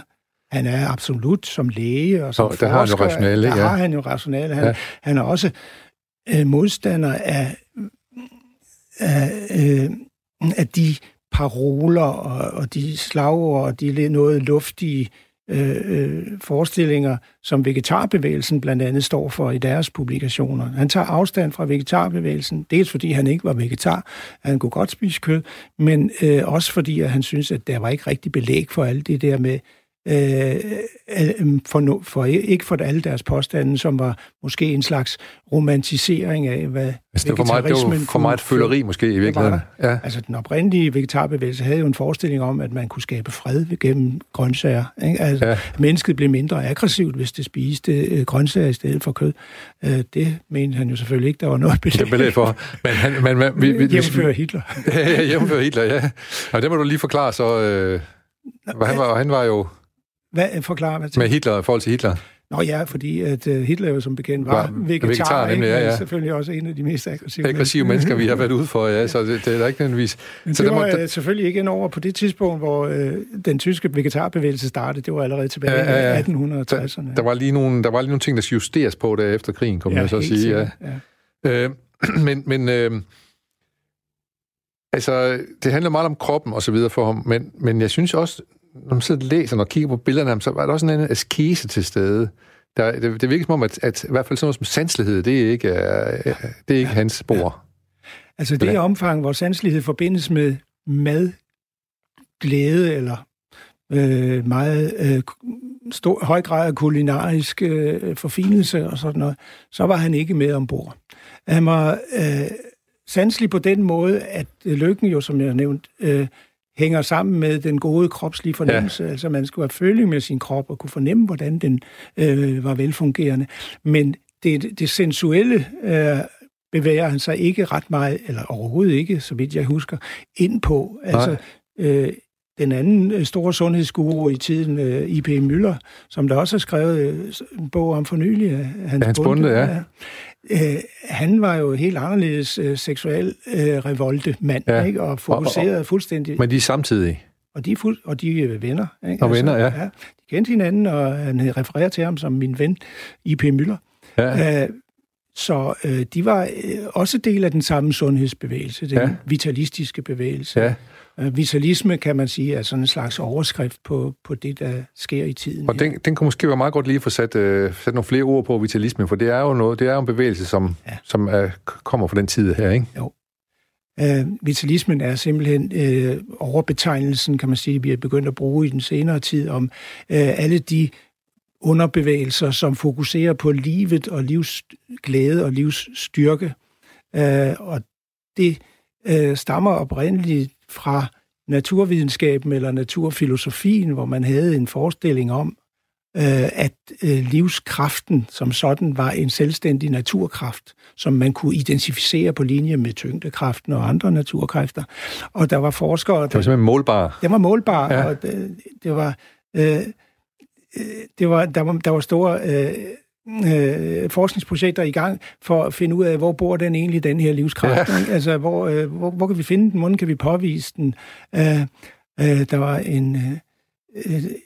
han er absolut som læge og som Så, der har han jo rationale, der ja. har han jo rationale. Han, ja. han er også øh, modstander af, af, øh, af de paroler og, og de slagord og de noget luftige øh, øh, forestillinger, som vegetarbevægelsen blandt andet står for i deres publikationer. Han tager afstand fra vegetarbevægelsen, dels fordi han ikke var vegetar, han kunne godt spise kød, men øh, også fordi at han synes, at der var ikke rigtig belæg for alt det der med øh, øh, for, for, ikke for alle deres påstande, som var måske en slags romantisering af, hvad altså, det var for meget, det var for meget føleri måske i virkeligheden. Ja. Altså den oprindelige vegetarbevægelse havde jo en forestilling om, at man kunne skabe fred gennem grøntsager. Ikke? Altså, ja. Mennesket blev mindre aggressivt, hvis det spiste øh, grøntsager i stedet for kød. Øh, det mente han jo selvfølgelig ikke, der var noget belæg, belæg for. Men han, men, man, vi, vi, jævnfører Hitler. ja, ja, jævnfører Hitler, ja. Og det må du lige forklare så... Øh, han, var, han var jo hvad, forklar, hvad Med Hitler i forhold til Hitler? Nå ja, fordi at uh, Hitler jo som bekendt var, var vegetar, vegetar nemlig, ja, ja. selvfølgelig også en af de mest aggressive, aggressive mennesker, vi har været ude for, ja, så det, det er da ikke nødvendigvis. Men så det var må, selvfølgelig ikke over på det tidspunkt, hvor uh, den tyske vegetarbevægelse startede, det var allerede tilbage ja, ja, ja. i 1860'erne. Der, der, var lige nogle, der var lige nogle ting, der justeres på der efter krigen, kunne ja, man så sige. Ja. ja. Øh, men men øh, altså, det handler meget om kroppen og så videre for ham, men, men jeg synes også, når man sidder og læser og kigger på billederne så var der også en anden askese til stede. Der, det, det virker som om, at, at i hvert fald sådan noget som sanselighed, det er ikke, uh, det er ikke hans spor. Ja. Altså det omfang, hvor sanselighed forbindes med mad, glæde eller øh, meget øh, stor, høj grad af kulinarisk øh, forfinelse og sådan noget, så var han ikke med ombord. Han var øh, sanselig på den måde, at lykken jo, som jeg nævnt, øh, hænger sammen med den gode kropslige fornemmelse. Ja. Altså man skulle have føling med sin krop og kunne fornemme, hvordan den øh, var velfungerende. Men det, det sensuelle øh, bevæger han sig ikke ret meget, eller overhovedet ikke, så vidt jeg husker, ind på. Altså, øh, den anden øh, store sundhedsguru i tiden, øh, I.P. Møller, som der også har skrevet øh, en bog om for nylig, Hans, Hans Bunde, ja. ja. Øh, han var jo helt anderledes øh, seksuel øh, revolte mand, ja. ikke? og fokuserede og, og, fuldstændig. Men de er samtidig? Og de er, fuld, og de er venner. Ikke? Og altså, venner, ja. ja. De kendte hinanden, og han refererer til ham som min ven, I.P. Møller. Ja. Øh, så øh, de var øh, også del af den samme sundhedsbevægelse, den ja. vitalistiske bevægelse. Ja. Øh, vitalisme, kan man sige, er sådan en slags overskrift på, på det, der sker i tiden. Og den, den kunne måske være meget godt lige få sat, øh, sat nogle flere ord på vitalisme, for det er jo noget, det er jo en bevægelse, som, ja. som er, kommer fra den tid her, ikke? Jo. Øh, vitalismen er simpelthen øh, overbetegnelsen, kan man sige, vi har begyndt at bruge i den senere tid, om øh, alle de underbevægelser, som fokuserer på livet og livsglæde og livsstyrke. Øh, og det øh, stammer oprindeligt fra naturvidenskaben eller naturfilosofien, hvor man havde en forestilling om, øh, at øh, livskraften som sådan var en selvstændig naturkraft, som man kunne identificere på linje med tyngdekraften og andre naturkræfter. Og der var forskere... Det var simpelthen målbare. Det var målbare, ja. og det, det var... Øh, det var, der, var, der var store øh, øh, forskningsprojekter i gang for at finde ud af, hvor bor den egentlig, den her livskraft. Ja. Altså, hvor, øh, hvor, hvor kan vi finde den? Hvordan kan vi påvise den? Øh, øh, der var en... Øh,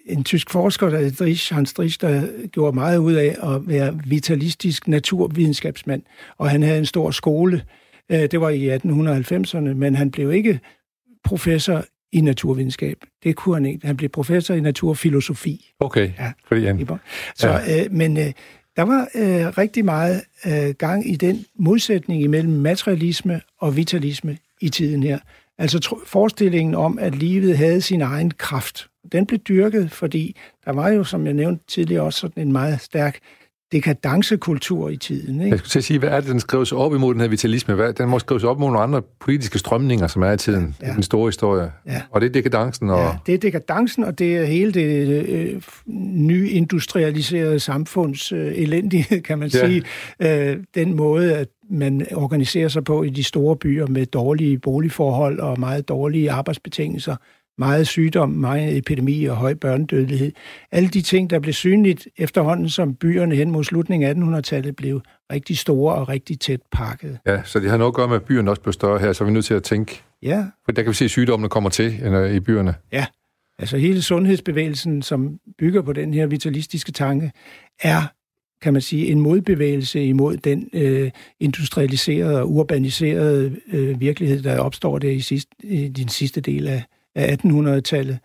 en tysk forsker, der Drich, Hans Drich, der gjorde meget ud af at være vitalistisk naturvidenskabsmand, og han havde en stor skole. Øh, det var i 1890'erne, men han blev ikke professor i naturvidenskab. Det kunne han ikke. Han blev professor i naturfilosofi. Okay, ja. fordi han... Så, ja. øh, men øh, der var øh, rigtig meget øh, gang i den modsætning imellem materialisme og vitalisme i tiden her. Altså forestillingen om, at livet havde sin egen kraft. Den blev dyrket, fordi der var jo, som jeg nævnte tidligere, også sådan en meget stærk dekadancekultur i tiden. Ikke? Jeg skulle til at sige, hvad er det, den skrives op imod, den her vitalisme? Hvad, den må skrives op mod nogle andre politiske strømninger, som er i tiden, ja. i den store historie. Ja. Og det er dekadancen. Og... Ja, det er dekadancen, og det er hele det øh, nye industrialiserede samfunds øh, elendighed, kan man ja. sige. Øh, den måde, at man organiserer sig på i de store byer med dårlige boligforhold og meget dårlige arbejdsbetingelser, meget sygdom, meget epidemi og høj børnedødelighed. Alle de ting, der blev synligt efterhånden, som byerne hen mod slutningen af 1800-tallet blev rigtig store og rigtig tæt pakket. Ja, så det har noget at gøre med, at byerne også blev større her, så er vi nødt til at tænke. Ja. For der kan vi se, at sygdommene kommer til i byerne. Ja, altså hele sundhedsbevægelsen, som bygger på den her vitalistiske tanke, er kan man sige, en modbevægelse imod den øh, industrialiserede og urbaniserede øh, virkelighed, der opstår der i, sidst, i den sidste del af, af 1800-tallet.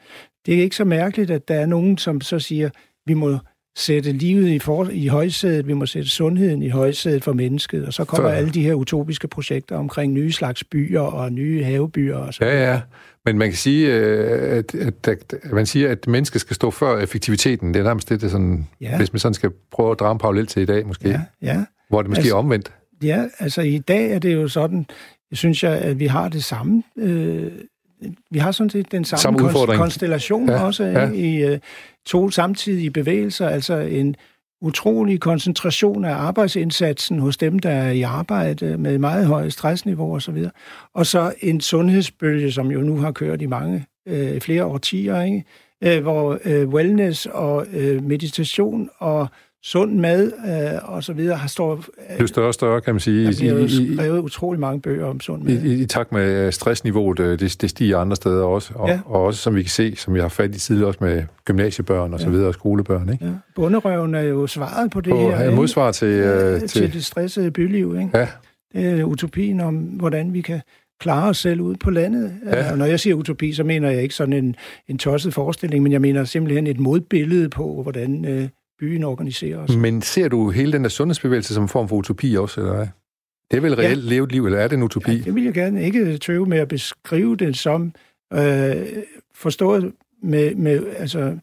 Det er ikke så mærkeligt, at der er nogen, som så siger, vi må sætte livet i, for, i højsædet, vi må sætte sundheden i højsædet for mennesket, og så kommer for... alle de her utopiske projekter omkring nye slags byer og nye havebyer og så Ja, ja. Men man kan sige, øh, at, at, at, man siger, at mennesket skal stå før effektiviteten. Det er nærmest det, det sådan, ja. hvis man sådan skal prøve at drage en parallel til i dag, måske. Ja, ja. Hvor det måske altså, er omvendt. Ja, altså i dag er det jo sådan, jeg synes jeg, at vi har det samme øh, vi har sådan set den samme, samme konstellation ja, også ja. i uh, to samtidige bevægelser, altså en utrolig koncentration af arbejdsindsatsen hos dem, der er i arbejde med meget høje stressniveau osv. Og så en sundhedsbølge, som jo nu har kørt i mange, uh, flere årtier, ikke? Uh, hvor uh, wellness og uh, meditation og sund mad øh, og så videre har stået... Øh, det er større og større, kan man sige. Der bliver jo skrevet utrolig mange bøger om sund mad. I, i, i takt med øh, stressniveauet, øh, det, det stiger andre steder også. Og, ja. og også, som vi kan se, som vi har fat i tidligere, også med gymnasiebørn og så videre, og skolebørn. Ikke? Ja. Bunderøven er jo svaret på det på, her. Ja, modsvar til, ja, til... Til det stressede byliv, ikke? Ja. Det er utopien om, hvordan vi kan klare os selv ud på landet. Ja. Og når jeg siger utopi, så mener jeg ikke sådan en, en tosset forestilling, men jeg mener simpelthen et modbillede på, hvordan øh, byen organiserer os. Men ser du hele den der sundhedsbevægelse som en form for utopi også, eller hvad? Det er vel reelt ja. levet liv, eller er det en utopi? Ja, det vil jeg gerne ikke tøve med at beskrive det som øh, forstået med, med, altså,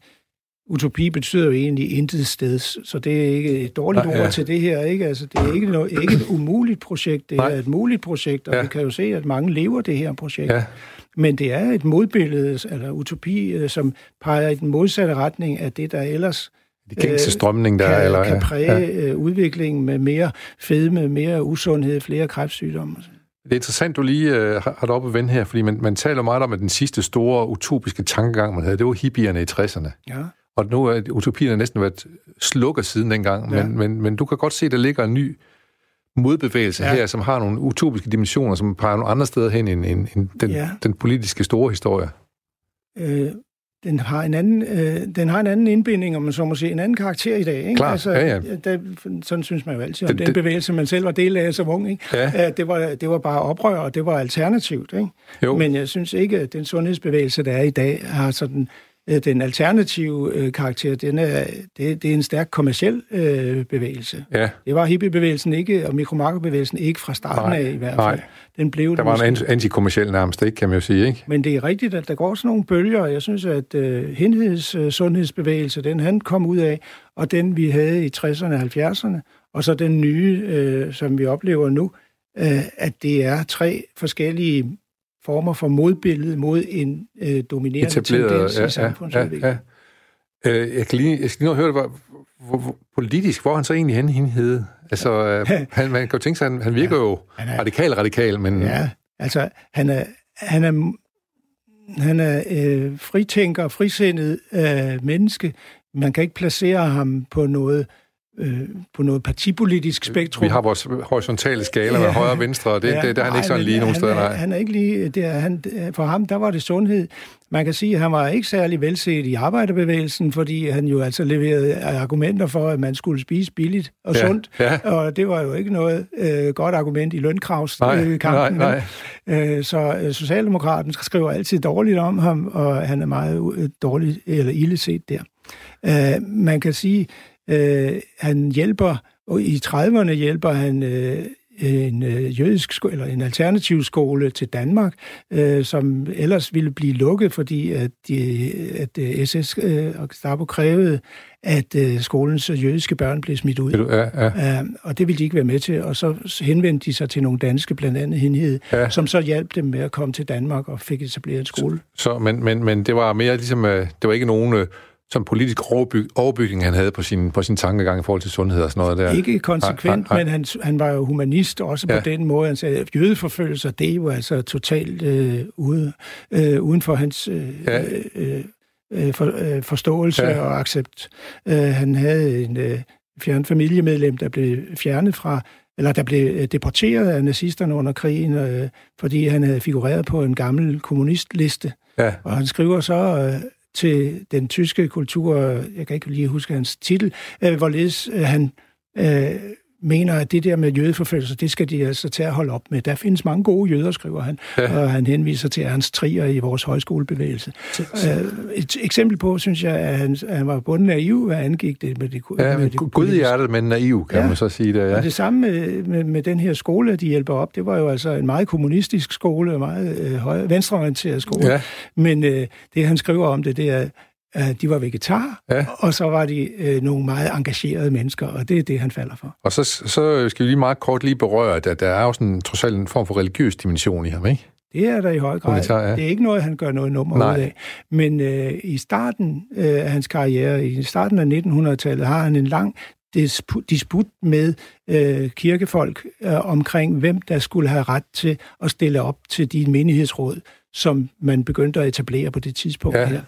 utopi betyder jo egentlig intet sted, så det er ikke et dårligt Nej, ja. ord til det her. Ikke? Altså, det er ikke, noget, ikke et umuligt projekt, det Nej. er et muligt projekt, og ja. vi kan jo se, at mange lever det her projekt. Ja. Men det er et modbillede, eller utopi, øh, som peger i den modsatte retning af det, der ellers de gængse strømning, der kan, er? Eller, kan præge ja. Øh, udviklingen med mere fedme, mere usundhed, flere kræftsygdomme. Det er interessant, du lige uh, har det op at vende her, fordi man, man taler meget om, at den sidste store utopiske tankegang, man havde, det var hippierne i 60'erne. Ja. Og nu er utopien næsten været slukket siden dengang, ja. men, men, men du kan godt se, at der ligger en ny modbevægelse ja. her, som har nogle utopiske dimensioner, som peger nogle andre steder hen end, end, end den, ja. den politiske store historie. Øh, den har en anden, øh, den har en anden indbinding, om man så må sige, en anden karakter i dag. Ikke? Klar, altså, ja, ja. Der, sådan synes man jo altid om det, den det, bevægelse, man selv var del af som ung. Ikke? Ja. Øh, det, var, det var bare oprør, og det var alternativt. Ikke? Jo. Men jeg synes ikke, at den sundhedsbevægelse, der er i dag, har sådan Øh, den alternative øh, karakter, den er, det, det er en stærk kommersiel øh, bevægelse. Ja. Det var hippiebevægelsen ikke, og mikromarkebevægelsen ikke fra starten nej, af i hvert fald. Nej. Den blev der var en antikommersiel nærmest, ikke, kan man jo sige. Ikke? Men det er rigtigt, at der går sådan nogle bølger, og jeg synes, at øh, henheds øh, sundhedsbevægelse, den han kom ud af, og den vi havde i 60'erne og 70'erne, og så den nye, øh, som vi oplever nu, øh, at det er tre forskellige former for modbillede mod en øh, dominerende Etableret, tendens ja, i samfundsudviklingen. Ja, ja. Øh, jeg, kan lige, jeg skal lige høre, hvor, hvor, hvor, politisk, hvor han så egentlig hen hende Altså, øh, han, man kan jo tænke sig, han, han virker ja, jo han er, radikal, radikal, men... Ja, altså, han er, han er, han er øh, fritænker, frisindet øh, menneske. Man kan ikke placere ham på noget øh, på noget partipolitisk spektrum. Vi har vores horisontale skala ja, med højre og venstre, og det, ja, det, der er han ikke sådan lige nogen steder. Nej. Han er ikke lige, det er, han, for ham, der var det sundhed. Man kan sige, at han var ikke særlig velset i arbejderbevægelsen, fordi han jo altså leverede argumenter for, at man skulle spise billigt og ja, sundt, ja. og det var jo ikke noget øh, godt argument i lønkravskampen. Nej, nej, nej. Øh, så øh, Socialdemokraten skriver altid dårligt om ham, og han er meget øh, dårligt eller illeset der. Øh, man kan sige, Øh, han hjælper, og i 30'erne hjælper han øh, en øh, jødisk skole, eller en alternativ skole til Danmark, øh, som ellers ville blive lukket, fordi at, de, at øh, SS øh, og Gestapo krævede, at øh, skolens jødiske børn blev smidt ud. Ja, ja. Uh, og det ville de ikke være med til, og så henvendte de sig til nogle danske, blandt andet Henhed, ja. som så hjalp dem med at komme til Danmark og fik etableret en skole. Så, så men, men, men det var mere ligesom, det var ikke nogen som politisk overbygning, han havde på sin, på sin tankegang i forhold til sundhed og sådan noget der. Ikke konsekvent, nej, nej. men han, han var jo humanist også ja. på den måde. Han sagde, at jødeforfølgelser, det er jo altså totalt øh, ude, øh, uden for hans øh, ja. øh, øh, for, øh, forståelse ja. og accept. Øh, han havde en øh, fjern familiemedlem, der blev fjernet fra eller der blev øh, deporteret af nazisterne under krigen, øh, fordi han havde figureret på en gammel kommunistliste. Ja. Og han skriver så, øh, til den tyske kultur, jeg kan ikke lige huske hans titel, øh, hvorledes øh, han øh, mener, at det der med jødeforfølgelser, det skal de altså til at holde op med. Der findes mange gode jøder, skriver han, ja. og han henviser til Ernst Trier i vores højskolebevægelse. Øh, et eksempel på, synes jeg, at han, at han var både naiv, hvad angik det med det Ja, med det gud i hjertet, men naiv, kan ja. man så sige det. Ja. Og det samme med, med, med den her skole, de hjælper op, det var jo altså en meget kommunistisk skole, en meget øh, venstreorienteret skole. Ja. Men øh, det, han skriver om det, det er, de var vegetar, ja. og så var de øh, nogle meget engagerede mennesker, og det er det, han falder for. Og så, så skal vi lige meget kort lige berøre, at der er jo sådan trods alt en form for religiøs dimension i ham, ikke? Det er der i høj grad. Ja. Det er ikke noget, han gør noget nummer Nej. ud af. Men øh, i starten øh, af hans karriere, i starten af 1900-tallet, har han en lang disput med øh, kirkefolk øh, omkring, hvem der skulle have ret til at stille op til de menighedsråd, som man begyndte at etablere på det tidspunkt ja. her.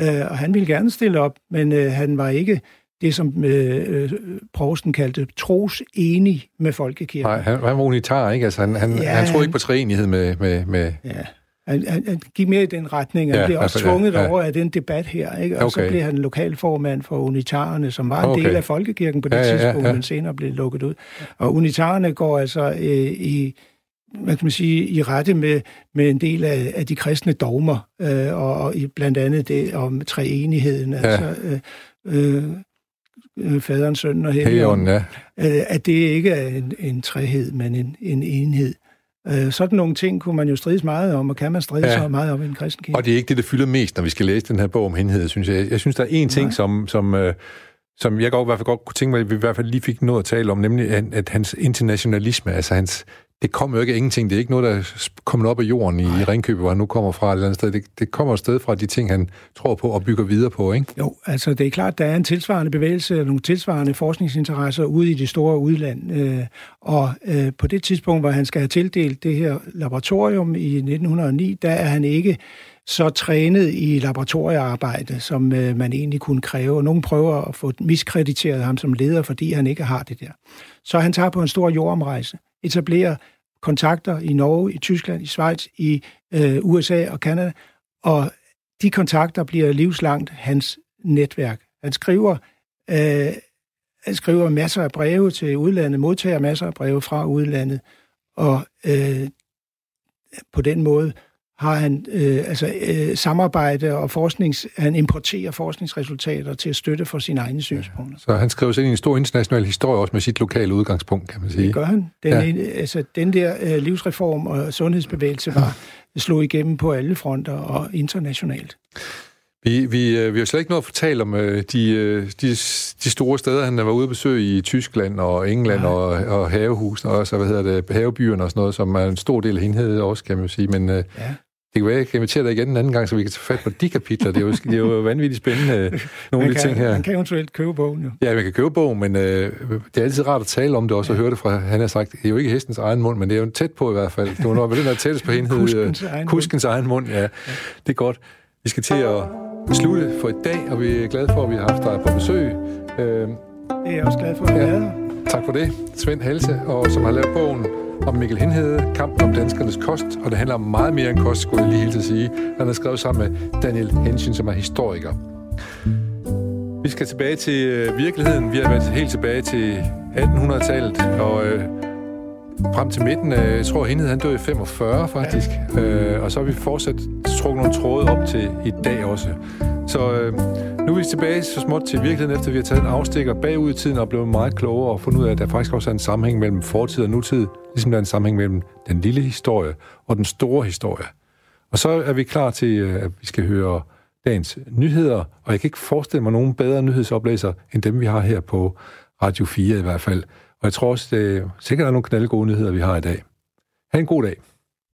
Øh, og han ville gerne stille op, men øh, han var ikke det, som øh, øh Provsten kaldte tros enig med folkekirken. Nej, han, han var unitar, ikke? Altså, han, han, ja, han troede ikke på træenighed med... med, med... Ja. Han, han, han gik mere i den retning, og ja, blev også altså, tvunget ja, ja. over af den debat her. Ikke? Og okay. så blev han lokalformand for unitarerne, som var en okay. del af folkekirken på det ja, tidspunkt, ja, ja, ja. men senere blev lukket ud. Og unitarerne går altså øh, i hvad kan man sige, i rette med, med en del af, af de kristne dogmer, øh, og, og blandt andet det om treenigheden, ja. altså øh, øh, faderen, sønnen og helligånden, ja. øh, at det ikke er en, en trehed, men en, en enhed. Øh, sådan nogle ting kunne man jo strides meget om, og kan man stride ja. så meget om i en kristen kirke. Og det er ikke det, der fylder mest, når vi skal læse den her bog om henhed, synes jeg. Jeg synes, der er en ting, Nej. som, som, øh, som jeg godt, i hvert fald godt kunne tænke mig, at vi i hvert fald lige fik noget at tale om, nemlig at, at hans internationalisme, altså hans, det kommer jo ikke af ingenting. Det er ikke noget, der er kommet op af jorden i, i Ringkøbing, hvor han nu kommer fra et eller andet sted. Det, det kommer sted fra de ting, han tror på og bygger videre på, ikke? Jo, altså det er klart, der er en tilsvarende bevægelse og nogle tilsvarende forskningsinteresser ude i det store udland. Øh, og øh, på det tidspunkt, hvor han skal have tildelt det her laboratorium i 1909, der er han ikke så trænet i laboratoriearbejde, som øh, man egentlig kunne kræve. Nogle prøver at få miskrediteret ham som leder, fordi han ikke har det der. Så han tager på en stor jordomrejse, etablerer kontakter i Norge, i Tyskland, i Schweiz, i øh, USA og Kanada, og de kontakter bliver livslangt hans netværk. Han skriver, øh, han skriver masser af breve til udlandet, modtager masser af breve fra udlandet, og øh, på den måde har han øh, altså, øh, samarbejde og forsknings, han importerer forskningsresultater til at støtte for sine egne synspunkter. Ja, så han skriver sig ind i en stor international historie også med sit lokale udgangspunkt, kan man sige. Det gør han. Den, ja. en, altså, den der øh, livsreform og sundhedsbevægelse var slog igennem på alle fronter og internationalt. Vi, vi, øh, vi har slet ikke noget at fortælle om øh, de, øh, de, de store steder, han var ude at besøge i Tyskland og England og, og havehusene og så, hvad hedder det, havebyerne og sådan noget, som er en stor del af hende også, kan man jo sige. Men ja. Det kan være, jeg kan invitere dig igen en anden gang, så vi kan tage fat på de kapitler. Det er jo, det er jo vanvittigt spændende, nogle af de ting her. Man kan eventuelt købe bogen, jo. Ja, man kan købe bogen, men øh, det er altid rart at tale om det også, ja. og høre det fra, han har sagt, det er jo ikke hestens egen mund, men det er jo tæt på i hvert fald. Det var noget, den der tættest på enhed. Kuskens, egen, kuskens egen mund. Ja. ja, det er godt. Vi skal til at slutte for i dag, og vi er glade for, at vi har haft dig på besøg. Øh, Det er jeg også glad for at være ja. Tak for det. Svend Halse, og som har lavet bogen om Mikkel Henhede, kamp om danskernes kost, og det handler om meget mere end kost, skulle jeg lige helt til at sige. Han har skrevet sammen med Daniel Henshin, som er historiker. Vi skal tilbage til øh, virkeligheden. Vi har været helt tilbage til 1800-tallet, og øh, frem til midten af, jeg tror, Henhed han døde i 45 faktisk, ja. øh, og så har vi fortsat trukket nogle tråde op til i dag også. Så øh, nu er vi tilbage så småt til virkeligheden, efter vi har taget en afstikker bagud i tiden og blevet meget klogere og fundet ud af, at der faktisk også er en sammenhæng mellem fortid og nutid, ligesom der er en sammenhæng mellem den lille historie og den store historie. Og så er vi klar til, øh, at vi skal høre dagens nyheder, og jeg kan ikke forestille mig nogen bedre nyhedsoplæser end dem, vi har her på Radio 4 i hvert fald. Og jeg tror også, det er sikkert er nogle knaldgode nyheder, vi har i dag. Ha' en god dag.